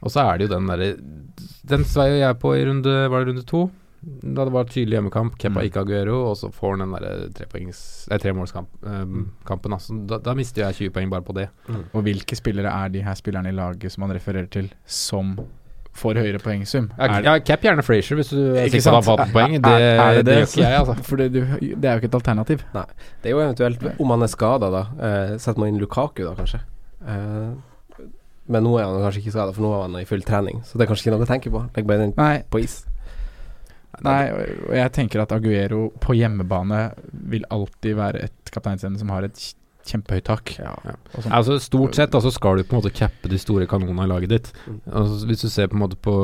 Og så er det jo den derre Den sveier jeg på i runde Var det runde to? Da det var tydelig hjemmekamp. Kepa Mm. ikke Aguero, og så får han den derre tremålskampen. nei, tremålskampen. altså, da, da mister jeg 20 poeng bare på det. Og hvilke spillere er de her spillerne i laget som han refererer til som får høyere poengsum? Ja, ja, cap gjerne Frazier hvis du er Ikke sikker på at han har fått poeng. Det, er- er det det, det? gjør ikke jeg, altså. For det, du, det er jo ikke et alternativ. Det er jo eventuelt om han er skada, da. Eh, setter man inn Lukaku, da, kanskje. Eh, men nå er han kanskje ikke skada, for nå er han i full trening. Så det er kanskje ikke noe å tenke på. Legg bare den på is. Nei, og jeg tenker at Aguero på hjemmebane vil alltid være et kapteinsende som har et kjempehøyt tak. Ja. Sånn. Altså Stort sett altså, skal du på en måte cappe de store kanonene i laget ditt. Mm. Altså, hvis du ser på en måte på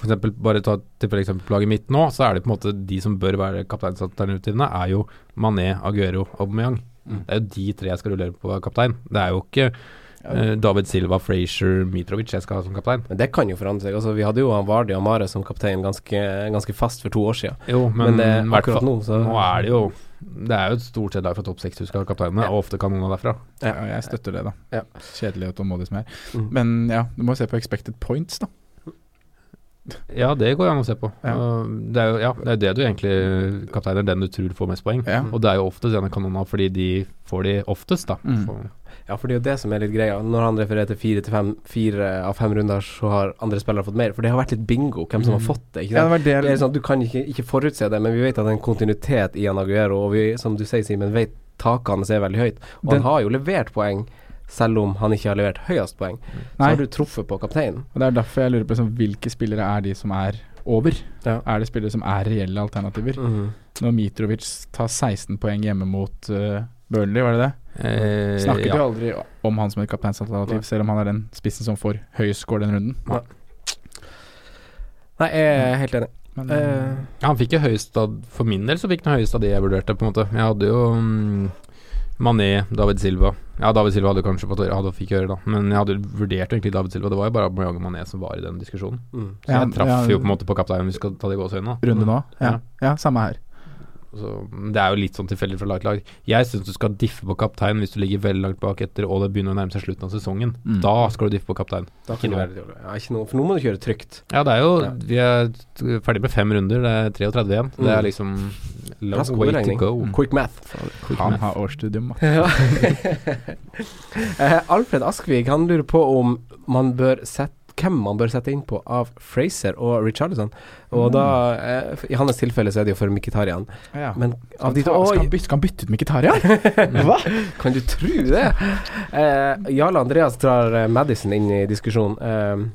For eksempel, Bare ta til for eksempel laget mitt nå, så er det på en måte de som bør være kapteinsalternativene, er jo Mané, Aguero og Aubameyang. Mm. Det er jo de tre jeg skal rullere på kaptein. Det er jo ikke eh, David Silva, Frazier, Mitrovic jeg skal ha som kaptein. Men det kan jo forandre seg. Altså, vi hadde jo Vardi og Mare som kaptein ganske, ganske fast for to år siden. Jo, Men, men, det, akkurat fall- nå, så nå er det jo Det er jo et stort sett lag fra topp seks du skal ha kapteinene, Ja. og ofte kanoner derfra. Ja, jeg støtter det, da. Ja. Kjedelig og tålmodig som jeg er. Mm. Men ja, du må se på expected points, da. Ja, det går an å se på. Ja. Det er jo ja, det er det du egentlig kapteiner, den du tror får mest poeng. Ja. Og det er jo oftest denne kanona fordi de får de oftest, da. Mm. Ja, for det er jo det som er litt greia. Når han refererer til fire til fem Fire av fem runder, så har andre spillere fått mer. For det har vært litt bingo hvem som har Mm. fått det. Ikke Ja, det sant? var det Det er sånn Du kan ikke, ikke forutse det, men vi vet at det er en kontinuitet i Anaguero. Og vi, som du sier, Simen, vet takene er veldig høyt. Og Den- han har jo levert poeng, selv om han ikke har levert høyest poeng. Så har du truffet på kapteinen. og det er derfor jeg lurer på sånn, hvilke spillere er de som er over. Ja. Er det spillere som er reelle alternativer? Når Mitrovic tar 16 poeng hjemme mot uh, Burnley, var det det? Eh, Snakket ja. jo aldri om han som et kapteinsalternativ, selv om han er den spissen som får høyest score den runden. Nei, jeg er helt enig. Men, Eh, Han fikk jo høyest av For min del så fikk han høyest av de jeg vurderte, på en måte. Jeg hadde jo um, Mané, David Silva. Ja, David Silva hadde kanskje fått hadde fikk høre, da. Men jeg hadde vurdert egentlig David Silva. Det var jo bare Aubameyang og Mané som var i den diskusjonen. mm. Så Ja, jeg traff ja. jo på en måte på kapteinen, vi skal ta det i gåseøynene. runde nå? Ja. Ja. ja, samme her. Så det er jo litt sånn tilfeldig fra lag til lag. Jeg syns du skal diffe på kaptein hvis du ligger veldig langt bak etter og det begynner å nærme seg slutten av sesongen. Mm. Da skal du diffe på kaptein. Da Ikke kan det nå. være. Ja, ikke noe, for nå må du kjøre trygt. Ja, det er jo Ja. Vi er ferdig med fem runder. Det er 33 igjen. Det Mm. er liksom long way regning. to go. Mm. Quick math. Han har årsstudium. Ja. Eh, Alfred Askvig han lurer på om man bør sette hvem man bør sette inn på av Fraser og Richarlison. Og da, eh, i hans tilfelle, så er det jo for Mkhitarian. Ja. Men av de to skal, han bytte, bytte ut Mkhitarian? Hva? Kan du tro det? Eh, Jarle Andreas drar eh, Madison inn i diskusjonen. Eh,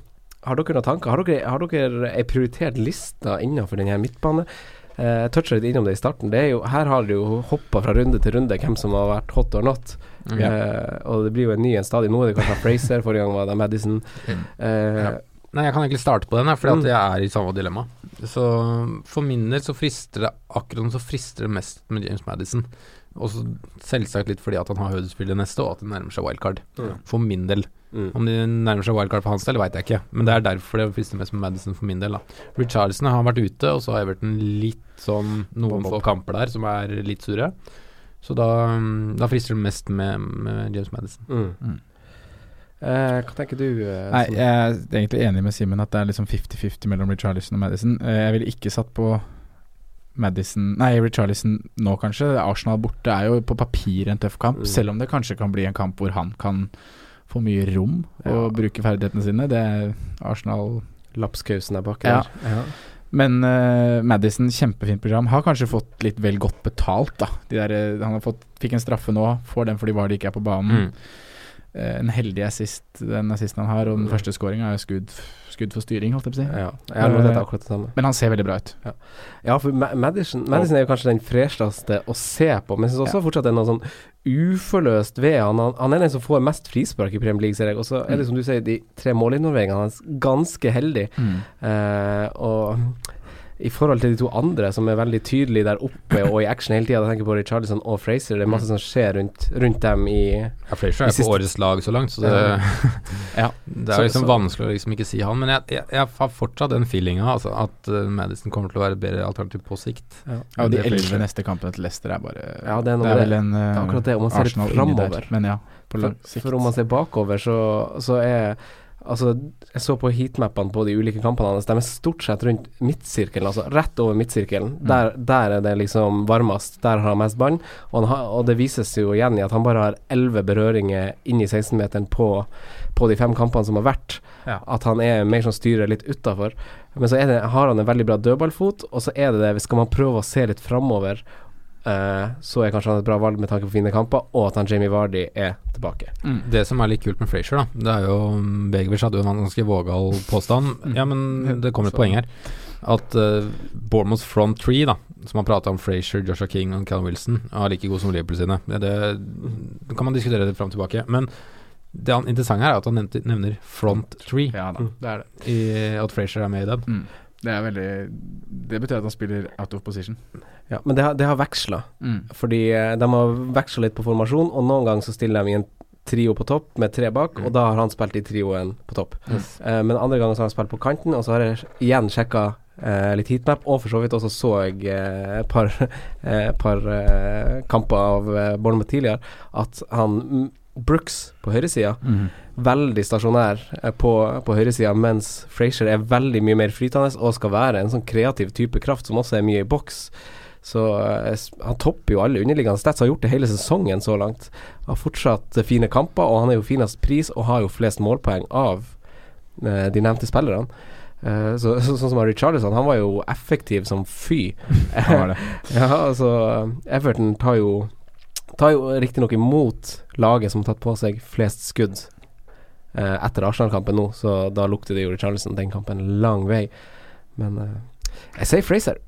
har dere noen tanker? Har dere, har dere ei prioritert liste innenfor denne midtbane? Eh, toucha litt innom det i starten. Det jo, her har det jo hoppa fra runde til runde hvem som har vært hot or not. Mm. Uh, og det blir jo en ny en stadig. Nå er det kanskje Fraser, forrige gang var det Madison. Ja. Nei, jeg kan egentlig starte på den, for Mm. jeg er i samme dilemma. Så for min del så frister det akkurat så frister det mest med James Madison. Og så selvsagt litt fordi at han har Huddersfield neste, og at det nærmer seg wildcard. Mm. For min del. mm. Om det nærmer seg wildcard for hans del, veit jeg ikke. Men det er derfor det frister mest med Madison for min del. da Richarlison har vært ute, og så har Everton litt sånn noen få kamper der som er litt sure. Så da, mm, da frister det mest med, med James Madison. Mm. Mm. Eh, hva tenker du? eh, Nei, jeg er egentlig enig med Simen at det er liksom 50-50 mellom Richarlison og Madison. Eh, Jeg ville ikke satt på Madison Nei, Richarlison nå, kanskje. Arsenal borte er jo på papiret en tøff kamp, Mm. selv om det kanskje kan bli en kamp hvor han kan få mye rom og Ja. bruke ferdighetene sine. Det er Arsenal Lapskausen er bak her. Ja. Ja. Men uh, Madison, kjempefint program. Har kanskje fått litt vel godt betalt, da. De der, eh, han fått, fikk en straffe nå, får den fordi Vardy ikke er på banen. Mm. Eh, en heldig assist, den assisten han har, og den Mm. første skåringa er skudd, skudd for styring, holdt jeg på å si. Ja, jeg har dette akkurat det samme. Men han ser veldig bra ut. Ja, for Ma- Madison, Madison er jo kanskje den fresheste å se på, men jeg syns også fortsatt det er noe sånn uforløst ved han. Han, er den som får mest frispark i Premier League, ser jeg. Og så er det som du sier, de tre målinvolveringene hans ganske heldig. Eh, og i forhold til de to andre som er veldig tydelige der oppe og i action hele tida, jeg tenker på Richarlison og Fraser, det er masse som skjer rundt, rundt dem i Ja, Fraser er på årets lag så langt, så det, Ja. det er liksom så- vanskelig å liksom ikke si han. Men jeg, jeg, jeg har fortsatt den feelinga altså, at uh, Madison kommer til å være et bedre alternativ på sikt. Ja, og de Det elleve neste kampene til Leicester er bare Ja, det er noe det er vel en Det er uh, akkurat det, om man ser litt Arsenal framover. der. Men ja, på lang For, for om man ser bakover, så, så er Altså, jeg så på heatmappene på de ulike kampene hans. De er stort sett rundt midtsirkelen, altså rett over midtsirkelen. Mm. Der, der er det liksom varmest. Der har han mest ball. Og, og det vises jo igjen i at han bare har elleve berøringer inn i 16-meteren på, på de fem kampene som har vært. Ja. At han er mer som styrer litt utafor. Men så det, har han en veldig bra dødballfot, og så er det det Skal man prøve å se litt framover, eh, så er kanskje han et bra valg med tanke på fine kamper, og at han Jamie Vardy er tilbake. Mm. Det som er litt kult med Frazier, da, det er jo Begovic hadde jo en ganske vågal påstand. Mm. Ja, men det kommer et Så- poeng her. At uh, Bournemouths front three, da, som har prata om Frazier, Joshua King og Callum Wilson, er like god som Liverpool sine. Det, det, kan man diskutere det fram og tilbake. Men det interessante her er at han nevner front three, Ja da, Mm. det er det. i, at Frazier er med i den. Mm. Det veldig Det betyr at han spiller out of position. Ja, men det har, det har veksla, Mm. fordi eh, de har veksla litt på formasjon, og noen ganger så stiller de i en trio på topp med tre bak, Mm. og da har han spilt i trioen på topp. Yes. Eh, men andre ganger så har han spilt på kanten, og så har jeg igjen sjekka eh, litt heatmap, og for så vidt også så jeg eh, et par, eh, par eh, kamper av Bournemouth tidligere, at han Brooks på høyresida Mm. veldig stasjonær eh, på, på høyresida, mens Frazier er veldig mye mer flytende og skal være en sånn kreativ type kraft som også er mye i boks. Så uh, han topper jo alle underliggende stats, har gjort det hele sesongen så langt. Har fortsatt eh, fine kamper, og han er jo finest pris og har jo flest målpoeng av uh, de nevnte spillerne. Uh, så, så, sånn som Harry Charlison, han var jo effektiv som fy. Ja, altså Everton tar jo Tar jo riktignok imot laget som har tatt på seg flest skudd eh, etter Arsenal-kampen nå, så da lukter det jo Charleston den kampen lang vei. Men eh, jeg sier Fraser.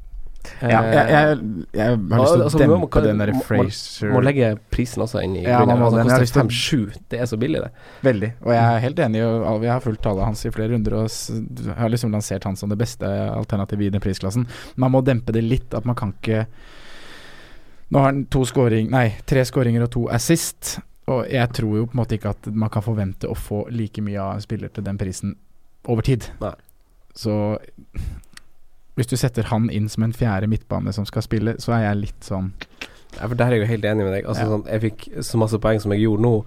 Ja, jeg, jeg, jeg har lyst til å altså, dempe må- kan, den der må- Frazier Må legge prisen også inn i Ja, grunnen. må Altså, den. Jeg koster lyst 5-7. Det er så billig, det. Veldig. Og jeg er helt enig, og vi har fulgt tallene hans i flere runder og har liksom lansert han som det beste alternativet i den prisklassen. Man må dempe det litt, at man kan ikke Nå har han to scoring, nei, tre skåringer og to assist, og jeg tror jo på en måte ikke at man kan forvente å få like mye av en spiller til den prisen over tid. Nei. Så hvis du setter han inn som en fjerde midtbane som skal spille, så er jeg litt sånn Ja, for der er jeg jo helt enig med deg. Altså, Ja. sånn, jeg fikk så masse poeng som jeg gjorde nå,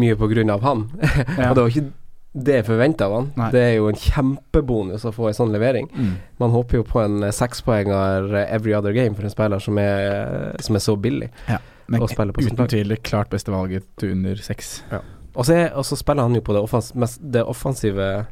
mye på grunn av han. Ja. Og det var ikke det er forventa av han. Nei. Det er jo en kjempebonus å få en sånn levering. mm. Man håper jo på en eh, sekspoenger eh, every other game for en spiller som er, som er så billig. Men Og spiller på uten sånn tvil klart beste valget til under seks. Er, og så spiller han jo på det, offens, det offensive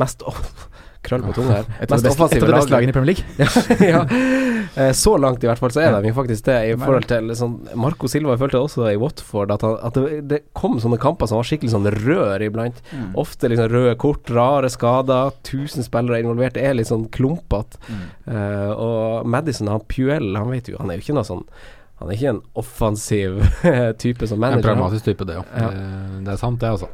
Mest off, Krøll på tunga her. Et av de beste, beste lagene i Premier League. ja. ja. Så langt i hvert fall så er de faktisk det, i forhold til sånn Marco Silva jeg følte også i Watford at, han, at det, det kom sånne kamper som var skikkelig sånn rør iblant. Mm. Ofte liksom røde kort, rare skader, tusen spillere involvert. Det er litt sånn klumpete. Mm. Uh, og Madison, han Puel, han vet jo Han er jo ikke noe sånn Han er ikke en offensiv type som manager. En pragmatisk type, det òg. Ja. Det, er sant, det, altså.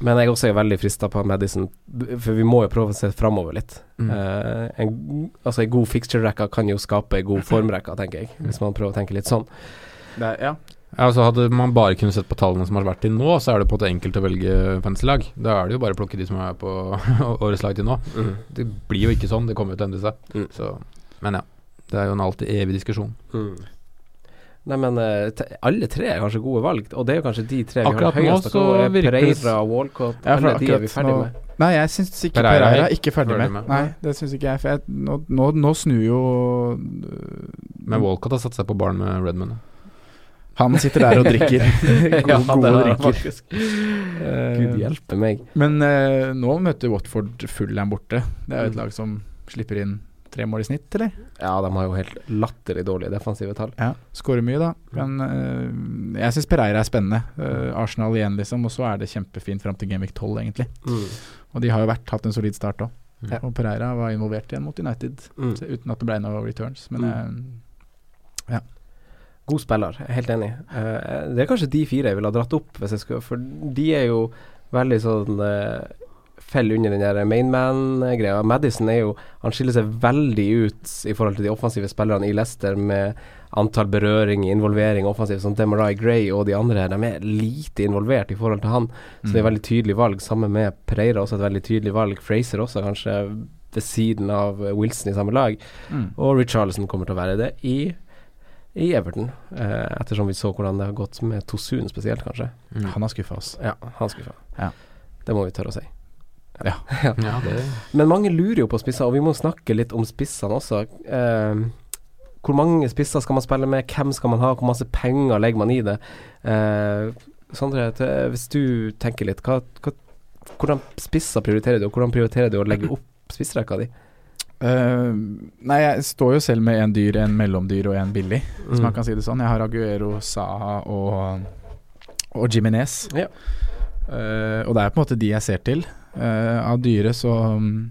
Men jeg også er veldig frista på Madison, for vi må jo prøve å se framover litt. Mm. Eh, en, altså En god fixture-rekke kan jo skape en god formrekke, tenker jeg. Hvis man prøver å tenke litt sånn. Det ja. Ja, altså Hadde man bare kunnet sett på tallene som har vært til nå, så er det på en måte enkelt å velge fantasy-lag. Da er det jo bare å plukke de som er på årets lag til nå. Det blir jo ikke sånn, det kommer jo til å endre seg. Mm. Så, men ja. Det er jo en alltid evig diskusjon. Mm. Nei, men eh, alle tre er kanskje gode valg, og det er jo kanskje de tre vi akkurat har høyest. så Så Pereira, Walcott, Ja, alle de er vi ferdig nå- med. Nei, jeg syns ikke Pereira Pereira, er ikke ferdig med. med. Nei, det syns ikke jeg. For jeg, nå, nå, nå snur jo øh, Men Walcott har satt seg på barn med Redmond. Han sitter der og drikker. Ja, gode, drikker. Eh, Gud hjelpe meg. Men uh, nå møter Watford Fullham borte. Det er jo et Mm. lag som slipper inn tre mål i snitt, eller? Ja, de har jo helt latterlig dårlige defensive tall. Ja, Skårer mye, da. Men øh, jeg syns Pereira er spennende. Uh, Arsenal igjen, liksom. Og så er det kjempefint fram til Genvik 12, egentlig. Mm. Og de har jo vært, hatt en solid start òg. Mm. Og Pereira var involvert igjen mot United, Mm. uten at det ble noe returns. Men øh, God spiller, jeg er helt enig. Uh, det er kanskje de fire jeg ville ha dratt opp, hvis jeg skulle For de er jo veldig sånn uh, Faller under den der mainman-greia. Madison er jo Han skiller seg veldig ut i forhold til de offensive spillerne i Leicester med antall berøring, involvering offensivt, som Demarai Gray og de andre. De er lite involvert i forhold til han, så det er et veldig tydelig valg. Sammen med Pereira også et veldig tydelig valg. Fraser også, kanskje ved siden av Wilson i samme lag. mm. Og Richarlison kommer til å være det i, i Everton, eh, ettersom vi så hvordan det har gått med Tosun spesielt, kanskje. Mm. Han har skuffa oss. Ja, han skuffa. Ja. Det må vi tørre å si. Ja. Ja, det Men mange lurer jo på spisser, og vi må snakke litt om spissene også. Eh, hvor mange spisser skal man spille med, hvem skal man ha, hvor masse penger legger man i det? Eh, Sondre, hvis du tenker litt, hva, hva, hvordan spisser prioriterer du, og hvordan prioriterer du å legge opp spissrekka di? Uh, nei, jeg står jo selv med en dyr, en mellomdyr og en billig, hvis Mm. man kan si det sånn. Jeg har Aguero, Saha og, og Jiminez. Ja. Uh, og det er på en måte de jeg ser til. Eh, av dyre så um,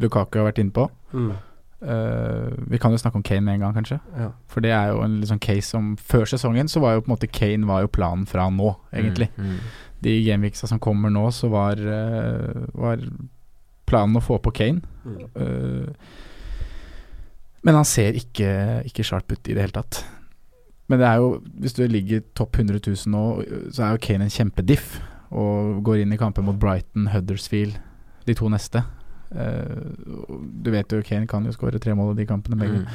Lukaku har vært inne på. Mm. Uh, vi kan jo snakke om Kane med en gang, kanskje. Ja. For det er jo en sånn case som Før sesongen så var jo på en måte Kane var jo planen fra nå, egentlig. Mm. De gameweeksa som kommer nå, så var, uh, var planen å få på Kane. Mm. Uh, men han ser ikke, ikke sharp ut i det hele tatt. Men det er jo, hvis du ligger topp 100 000 nå, så er jo Kane en kjempediff. Og går inn i kamper mot Brighton, Huddersfield, de to neste. Uh, du vet jo Kane kan jo skåre tre mål i de kampene, begge. Mm.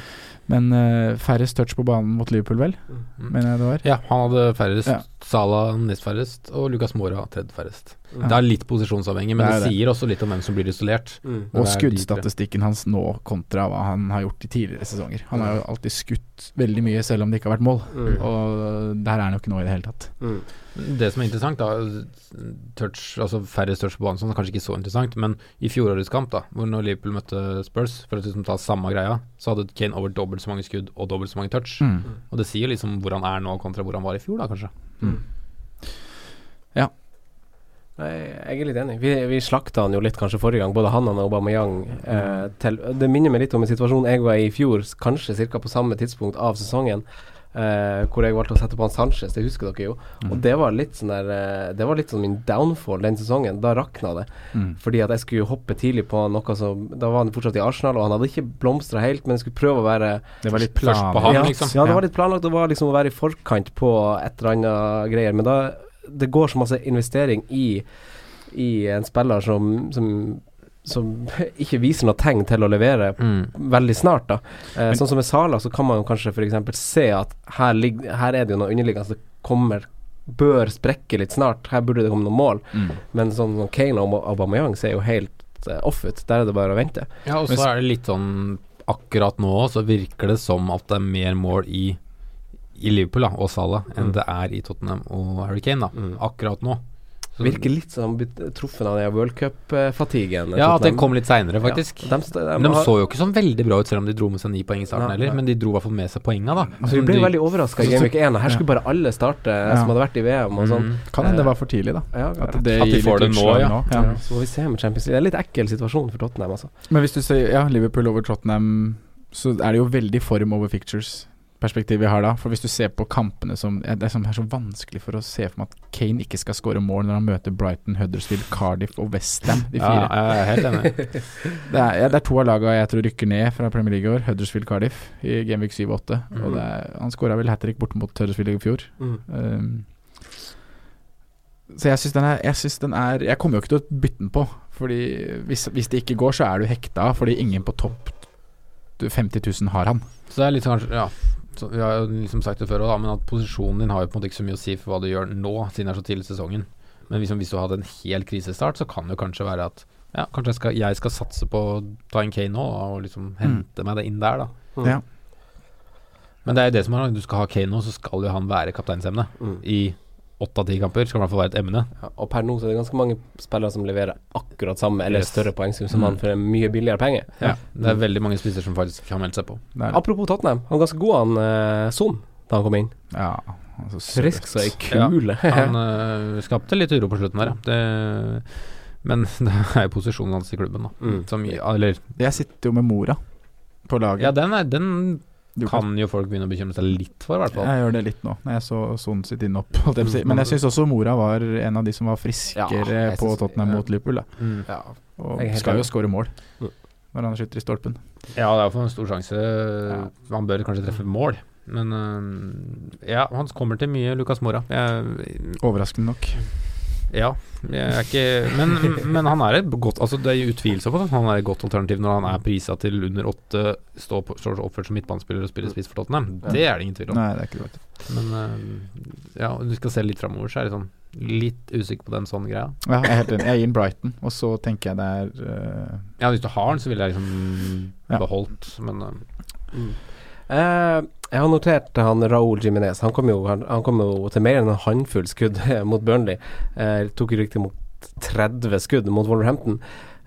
Men uh, færrest touch på banen mot Liverpool, vel, Mm. mener jeg det var. Ja, han hadde færrest. Ja. Salah nest færrest, og Lucas Mora tredje færrest. Mm. Det er litt posisjonsavhengig, men Det det, er sier også litt om hvem som blir isolert. Mm. Og skuddstatistikken hans nå kontra hva han har gjort i tidligere sesonger. Han har jo alltid skutt veldig mye, selv om det ikke har vært mål. Mm. Og der er han jo ikke nå i det hele tatt. Mm. Det som er interessant, da touch, altså færre touch på banen, sånn, kanskje ikke så interessant, men i fjorårets kamp, da hvor når Liverpool møtte Spurs, for å liksom ta samme greia, så hadde Kane over dobbelt så mange skudd og dobbelt så mange touch. Mm. Og det sier liksom hvor han er nå kontra hvor han var i fjor, da kanskje. Mm. Nei, jeg er litt enig. Vi, vi slakta han jo litt kanskje forrige gang, både han og Aubameyang. Eh, til, det minner meg litt om en situasjon jeg var i i fjor, kanskje ca. på samme tidspunkt av sesongen. Eh, hvor jeg valgte å sette på han Sanchez, det husker dere jo. Og det var litt sånn der eh, Det var litt sånn min downfall den sesongen. Da rakna det. Mm. Fordi at jeg skulle hoppe tidlig på noe som Da var han fortsatt i Arsenal, og han hadde ikke blomstra helt, men jeg skulle prøve å være Det var litt Først på planlagt. han, ja, liksom. Ja, det var litt planlagt. Det var liksom å være i forkant på et eller annet greier. Men da Det går så masse investering i I en spiller som, som som ikke viser noe tegn til å levere veldig snart. da eh, Sånn som med Sala, så kan man jo kanskje f.eks. se at her, ligger, her er det jo noe underliggende som kommer bør sprekke litt snart. Her burde det komme noen mål. Mm. Men sånn som Kane og Aubameyang ser jo helt uh, off ut. Der er det bare å vente. Ja, og så er det litt sånn Akkurat nå så virker det som at det er mer mål i I Liverpool da, og Salah enn Mm. det er i Tottenham og Harry Kane, da. Mm. Akkurat nå. Så- Virker litt som blitt truffet av den worldcup-fatiguen. Ja, at den kom litt seinere, faktisk. Ja, de, de, de, Men de så jo ikke sånn veldig bra ut, selv om de dro med seg ni poeng i starten heller. Men de dro i hvert fall med seg poenga, da. Altså, vi ble De- veldig overraska i Gameweek 1. Her skulle bare alle starte Ja. som hadde vært i VM og sånn. Mm. Kan hende det var for tidlig, da. Ja, At, det At de får det nå. Ja, så får vi se med Champions League. Det er en litt ekkel situasjon for Tottenham, altså. Men hvis du sier ja, Liverpool over Tottenham, så er det jo veldig form over fictures. Perspektiv vi har da For hvis du ser på kampene som Det er, er så vanskelig for å se for meg at Kane ikke skal skåre mål når han møter Brighton, Huddersfield, Cardiff og Westham, de Ja, fire. jeg er helt enig. Det, er, ja, det er to av lagene jeg tror rykker ned fra Premier League i år. Huddersfield, Cardiff i Genvik 7-8. Mm. Og det er, han skåra vel hat trick borte mot Huddersfield i fjor. Mm. Um, så jeg syns den den er Jeg kommer jo ikke til å bytte den på. Fordi hvis, hvis det ikke går, så er du hekta, fordi ingen på topp 50 000 har han. Så det er litt sånn kanskje Ja. Så vi har jo liksom sagt det før da, men at posisjonen din har jo på en måte ikke så mye å si for hva du gjør nå, siden det er så tidlig i sesongen. Men hvis, hvis du hadde en hel krisestart, så kan det kanskje være at ja, kanskje jeg skal, jeg skal satse på å ta en Kane nå, og liksom hente meg det inn der, da. Mm. Ja. Men det er jo det som er, du skal ha Kane nå, så skal jo han være kapteinsemne Mm. i åtte av ti kamper, skal i hvert fall være et emne. Ja, og per nå så er det ganske mange spillere som leverer akkurat samme eller Yes. større poengsum som Mm. han for en mye billigere penge. Ja. Det er veldig mange spisser som faktisk kan melde seg på. Det det. Apropos Tottenham, han var ganske god han eh, Son da han kom inn. Ja, altså, Frisk så ei Ja, kule. Han øh, skapte litt uro på slutten der, ja. Det, men det er jo posisjonen hans i klubben, da. Mm. Som, eller Jeg sitter jo med Mora på laget. Ja, den, er, den Du kan jo folk begynne å bekymre seg litt for, i hvert fall. Jeg gjør det litt nå, når jeg så Son sitt å si. Men jeg syns også Mora var en av de som var friskere Ja, på Tottenham ja. mot Liverpool. Da. Mm. Ja. Og skal jo skåre mål Mm. når han skyter i stolpen. Ja, det er jo for en stor sjanse. Han bør kanskje treffe mål. Men ja, han kommer til mye Lucas Mora. Jeg, Overraskende nok. Ja, jeg er ikke Men, men han er et godt Altså Det er utvilsomt at han er et godt alternativ når han er prisa til under åtte, står, på, står oppført som midtbanespiller og spiller spiss for Tottenham. Det er det ingen tvil om. Nei, det er ikke det. Men øh, ja, om du skal se litt framover, så er det sånn litt usikker på den sånn greia. Ja, jeg er helt enig. Jeg gir inn Brighton, og så tenker jeg det er uh... Ja, hvis du har den, så ville jeg liksom Ja. beholdt, men Mm. Eh, jeg har notert han Raúl Jiminez. Han kom jo, han, han kom jo til mer enn en håndfull skudd mot Burnley. Eh, tok jo riktig mot 30 skudd mot Wolverhampton.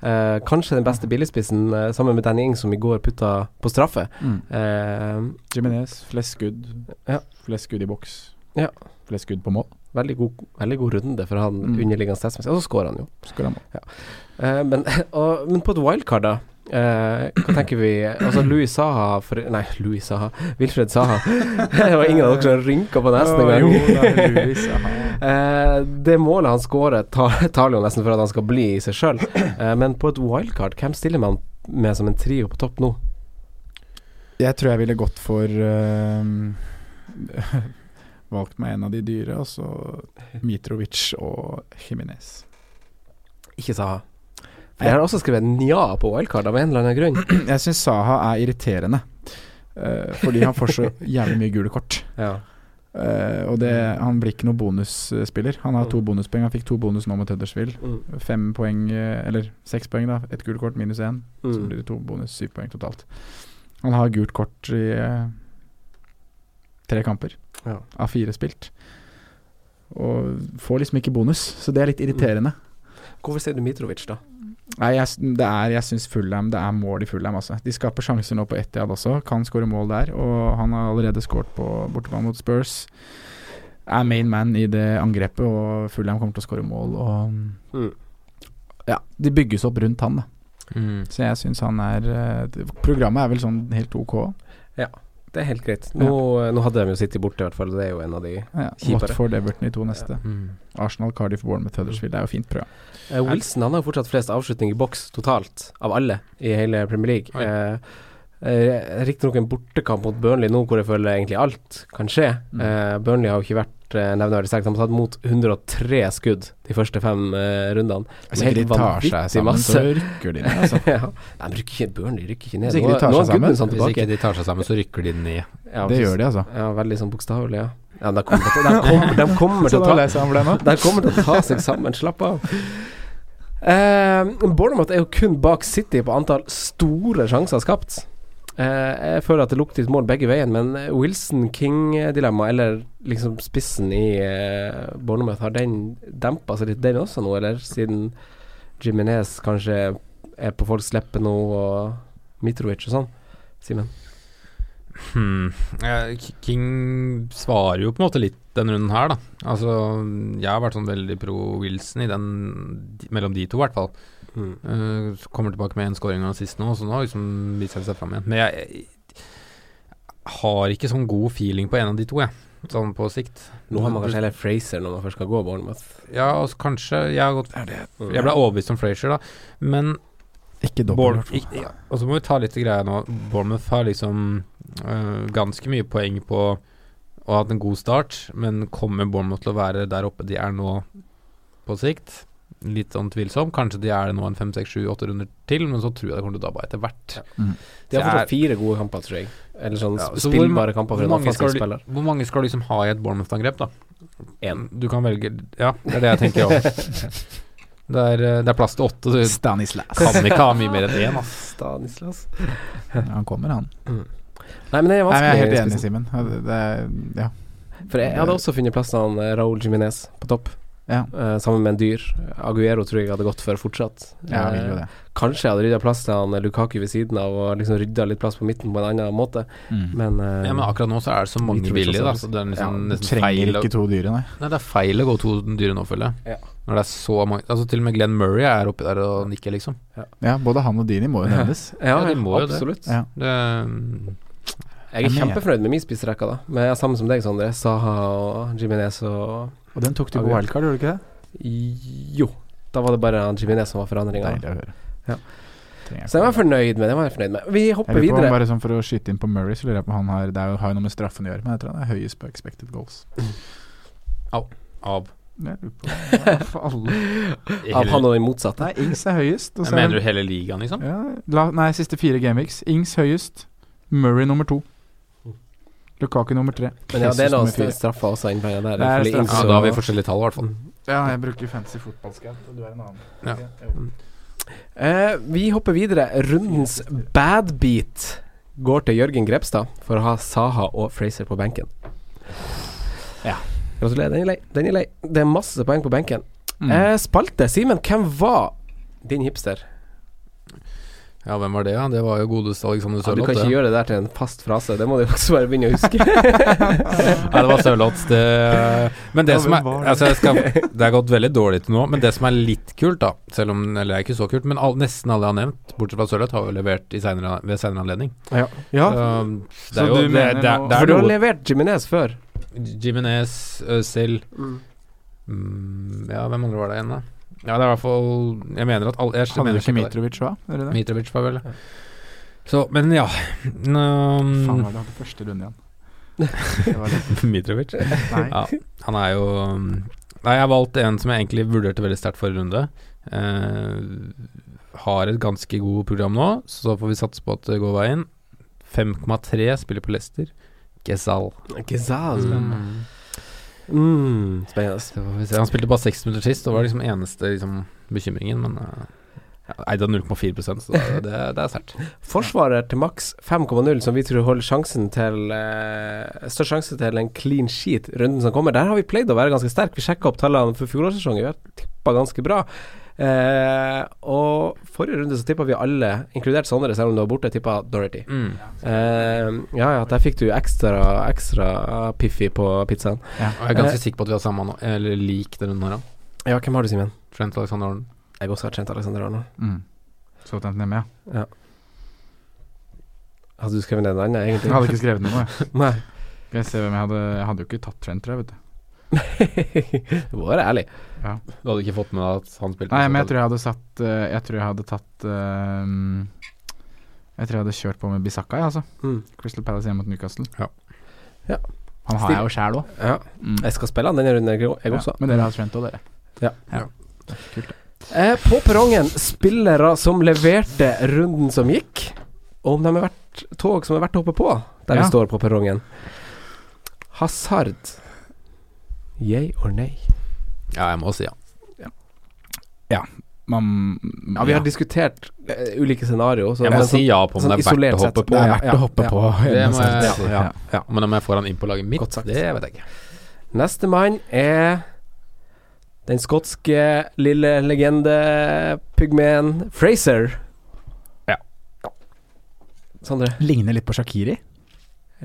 Eh, kanskje den beste billigspissen, eh, sammen med Danny Ing, som i går putta på straffe. mm. Eh, Jimenez, flest skudd. Ja. Flest skudd i boks. Ja. Flest skudd på mål. veldig, god, veldig god runde for han Mm. underliggende statsminister, og så skårer han jo. Skår han ja. Eh, men, og, men på et wildcard, da. Eh, hva tenker vi Altså Louis Saha for, Nei, Louis Saha. Wilfred Saha. det var ingen av dere som rynka på nesen engang. Eh, det målet han skårer, tar, tar jo nesten for at han skal bli i seg sjøl. Eh, men på et wildcard, hvem stiller man med som en trio på topp nå? Jeg tror jeg ville gått for uh, Valgt meg en av de dyre, og så Mitrovic og Jimenez. Ikke Saha. For jeg har også skrevet nja på wildcard, av en eller annen grunn. Jeg syns Saha er irriterende. uh, fordi han får så jævlig mye gule kort. Ja. Uh, og det, han blir ikke noen bonusspiller. Han har to bonuspoeng. Han fikk to bonus nå mot Huddersfield. Mm. Fem poeng, eh, eller seks poeng, da. Et gult kort minus én. Så Mm. blir det to bonus, syv poeng totalt. Han har gult kort i uh, tre kamper Ja. av fire spilt. Og får liksom ikke bonus, så det er litt irriterende. Hvorfor sier du Mitrovic, da? Nei, jeg, det er, jeg syns Fulham Det er mål i Fulham, altså. De skaper sjanser nå på Etiad også. Kan skåre mål der. Og han har allerede skåret på bortebane mot Spurs. Er main man i det angrepet, og Fulham kommer til å skåre mål. Og Mm. ja, de bygges opp rundt han, da. mm. Så jeg syns han er eh, Programmet er vel sånn helt ok. Det er helt greit. Nå, nå hadde de jo City borte, i hvert fall. Det er jo en av de Ja, Kjipere. Watford, Everton i to neste. Mm. Arsenal, Cardiff, Bournemouth, Huddersfield. Det er jo fint program. Uh, Wilson han har jo fortsatt flest avslutninger i boks totalt, av alle i hele Premier League. Ja, Eh, eh, Riktignok en bortekamp mot Burnley nå hvor jeg føler egentlig alt kan skje. Mm. Eh, Burnley har jo ikke vært eh, nevneverdig sterkt. De har tatt mot 103 skudd de første fem eh, rundene. Hvis ikke de tar seg sammen, masse. så rykker de ned, altså. ja. Nei, de rykker ikke, Burnley rykker ikke ned. Hvis ikke de tar nå seg sammen, sånn Hvis ikke de tar seg sammen, så rykker de ned. Ja, Det gjør de, altså. Ja, veldig sånn bokstavelig, ja. ja de, kommer til, de, kommer, de kommer til å ta? De kommer til å ta seg sammen, slapp av. Eh, Bournemouth er jo kun bak City på antall store sjanser skapt. Eh, jeg føler at det lukter litt mål begge veien, men Wilson-King-dilemma, eller liksom spissen i eh, Bournemouth, har den dempa seg litt, den også nå, eller? Siden Jiminez kanskje er på folks lepper nå, og Mitrovic og sånn. Simen? Hmm. Eh, King svarer jo på en måte litt den runden her, da. Altså, jeg har vært sånn veldig pro Wilson i den mellom de to, i hvert fall. Så kommer tilbake med en scoring og sist nå, så nå har liksom vist seg fram igjen. Men jeg, jeg har ikke sånn god feeling på en av de to, jeg. Sånn på sikt. Nå har man kanskje heller Fraser når man først skal gå Bournemouth. Ja, altså, kanskje Jeg har gått Mm. Jeg ble overbevist om Fraser, da. Men Ikke dobbelt. ja, Og så må vi ta litt greia nå. Bournemouth har liksom uh, ganske mye poeng på å ha hatt en god start, men kommer Bournemouth til å være der oppe de er nå på sikt? Litt sånn tvilsom. Kanskje de er det nå en fem, seks, sju, åtte runder til, men så tror jeg det kommer til å dabbe etter hvert. De har fortsatt fire gode kamper, tror jeg. Eller sånn Ja, så spillbare hvor kamper for Hvor en mange, du, spiller. hvor mange skal du liksom ha i et Bournemouth-angrep, da? Én. Du kan velge Ja, det er det jeg tenker òg. Det er, øh, det er plass til åtte. Du Stanislas. kan ikke ha mye mer enn én, ass. Stanislas. Han kommer, han. Nei, men det er Nei, men jeg er helt enig. Simen. Ja, Ja. For jeg hadde også funnet plass til han eh, Raúl Jiminez på topp, Ja, Uh, sammen med en dyr. Aguero tror jeg hadde gått for fortsatt. jeg vil jo Eh, det. Kanskje jeg hadde rydda plass til han Lukaku ved siden av, og liksom rydda litt plass på midten på en annen måte, Mm. men, uh, Ja, men akkurat nå så er det så mange villige billige, da. Så det er Ja, liksom du nesten trenger feil å ikke to dyre, nei. Nei, det er feil å gå to dyre nå, føler jeg. Ja. Når det er så mange Altså Til og med Glenn Murray er oppi der og nikker, liksom. Ja, både han og Dini må jo nevnes. Ja, Ja, de må jo det. absolutt. Ja. Det, mm, Jeg er kjempefornøyd med min spissrekka, da. Men jeg er sammen som deg, Sondre. Saha og Jiminez og Og den tok du på wildcard, gjorde du ikke det? Jo. Da var det bare Jiminez som var forandringa. Deilig å høre. Ja. Så jeg var jeg fornøyd med det. var jeg fornøyd med Vi hopper på videre. Bare sånn For å skyte inn på Murray, så lurer jeg på han har Det er jo, har jo noe med straffen å gjøre, men jeg tror han er høyest på expected goals. av på For alle Av han og den motsatte. Nei, Ings er høyest. og så er- Mener du hele ligaen, liksom? Ja, la, nei, siste fire gameweeks. Ings høyest. Murray nummer to. Lukaku nummer tre. Men ja, det er nummer fire. straffa også innblandet der. Det er Ja, Da har vi forskjellige tall, i hvert fall. Ja, jeg bruker fancy fotballskatt, og du er en annen. Ja. Uh, vi hopper videre. Rundens badbeat går til Jørgen Grepstad for å ha Saha og Fraser på benken. Ja. Gratulerer. Den er lei. Den er lei. Det er masse poeng på benken. Mm. Uh, spalte. Simen, hvem var din hipster? Ja, hvem var det, ja? Det var jo godeste Alexander Ja, du kan ikke det. gjøre det der til en fast frase. Det må du også bare begynne å huske. Nei, det var Sørloth. Det Men det Ja, som er det? altså, jeg skal, Det er gått veldig dårlig til nå, men det som er litt kult, da Selv om Eller det er ikke så kult, men all, nesten alle jeg har nevnt, bortsett fra Sørloth, har jo levert i senere, ved senere anledning. ja. Um, det Så er jo du det, det, er- For du har levert Jiminez før. Jiminez, Øzil mm, Ja, hvem andre var det igjen, da? Ja, det er i hvert fall Jeg mener at alle jeg Hadde du ikke. Mitrovic hva? Mitrovic var vel Så, men ja um, Faen, var det hadde første runde igjen. Det var litt Mitrovic? Nei. Ja, han er jo um, Nei, jeg har valgt en som jeg egentlig vurderte veldig sterkt forrige runde. Eh, har et ganske god program nå, så får vi satse på at det går veien. 5,3 spiller på Leicester. Gezal. Gezal. Mm. Mm, spennende. Han spilte bare seks minutter sist, og var liksom eneste liksom, bekymringen, men uh, ja, eide av 0,4 så det, det, det er sterkt. Forsvarer til maks 5,0, som vi tror holder sjansen til eh, størst sjanse til en clean sheet runden som kommer. Der har vi pleid å være ganske sterk Vi sjekka opp tallene for fjorårssesongen. Vi har tippa ganske bra. Eh, og forrige runde så tippa vi alle, inkludert Sondre, selv om du var borte, tippa Dorothy. Mm. Eh, ja ja, der fikk du ekstra, ekstra piffi på pizzaen. Ja. Og jeg er ganske sikker på at vi har samme nå, eller lik den runden her. da. Ja, hvem har du, Simen? Trent Alexander Arnold. Jeg også har kjent Alexander Arnold. Mm. Southampton hjemme, ja. Hadde du skrevet ned en annen, egentlig? Jeg hadde ikke skrevet noe. jeg. Nei. Skal jeg se hvem jeg hadde Jeg hadde jo ikke tatt Trent, tror jeg, vet du. Du må være ærlig. Du hadde ikke fått med deg at han spilte Nei, men jeg tror jeg hadde satt eh, Jeg tror jeg hadde tatt eh, Jeg tror jeg hadde kjørt på med Bisakka, jeg, altså. Mm. Crystal Palace hjemme mot Newcastle. Ja. Ja. Han har Stil- jeg jo sjæl òg. Ja. Jeg skal spille han denne runden, jeg også. Men dere har Trent òg, dere. Ja. ja. Kult. Eh, på perrongen, spillere som leverte runden som gikk. Og om de har vært tog som er verdt å hoppe på, der Ja. vi står på perrongen. Hazard. Yay or nay? Ja, jeg må si ja. Man Ja, vi har diskutert uh, ulike scenarioer. Jeg må sånn- si ja på om sånn det er verdt å hoppe sett. på. Det er verdt ja, å hoppe ja. på. Det må jeg Ja, ja. Ja. Men om jeg får han inn på laget mitt, det vet jeg ikke. Nestemann er den skotske lille legende-pygmeen Fraser. Ja. Sondre? Ligner litt på Shakiri.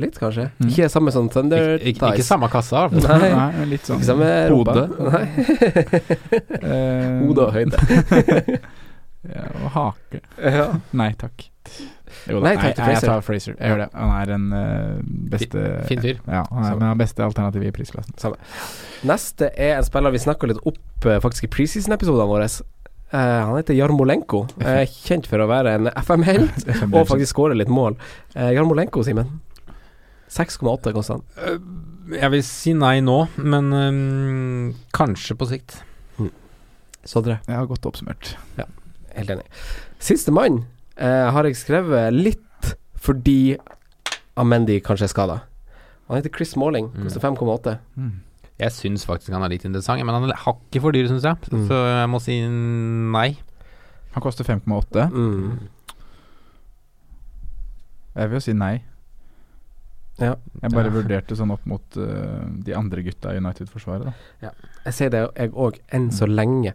Litt, kanskje? Mm. Ikke samme sånn Thunder Ik ikke, ikke samme kassa. i hvert fall. Nei. Nei, litt sånn Ikke samme. Hode. Nei. Eh, Hode og høyde. ja, og hake. ja. Nei takk. Jo da, Nei til jeg, tar Fraser. Jeg gjør det. Han er den uh, beste Fin fyr. Ja, han er, er beste alternativet i prisklassen. Samme. Neste er en spiller vi snakka litt opp eh, faktisk i preseason-episodene våre. Uh, han heter Jarmolenko. Uh, kjent for å være en FM-helt og faktisk skåre litt mål. Uh, Jarmolenko, Simen. 6,8 koster han. Øh, Jeg vil si nei nå, men um, kanskje på sikt. Sondre? Jeg har godt oppsummert. Helt enig. Siste mann eh, har jeg skrevet litt fordi Amendi kanskje er skada. Han heter Chris Smalling, Mm. koster 5,8. Mm. Jeg syns faktisk han er litt interessant, men han er hakket for dyr, syns jeg. Mm. Så jeg må si nei. Han koster 5,8. Mm. Jeg vil jo si nei. Ja. Jeg bare Ja. vurderte sånn opp mot uh, de andre gutta i United-forsvaret, da. Jeg sier det, jeg òg, enn så lenge.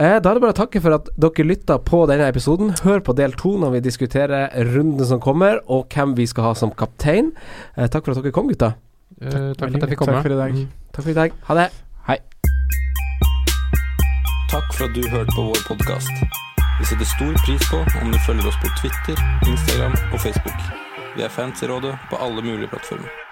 Eh, da er det bare å takke for at dere lytta på denne episoden. Hør på del to når vi diskuterer runden som kommer, og hvem vi skal ha som kaptein. Eh, takk for at dere kom, gutta. Eh, takk for at jeg fikk komme. Takk for i dag. Mm. Takk for i dag. Ha det. Takk for at du hørte på vår podkast. Vi setter stor pris på om du følger oss på Twitter, Instagram og Facebook. Vi er fans i rådet på alle mulige plattformer.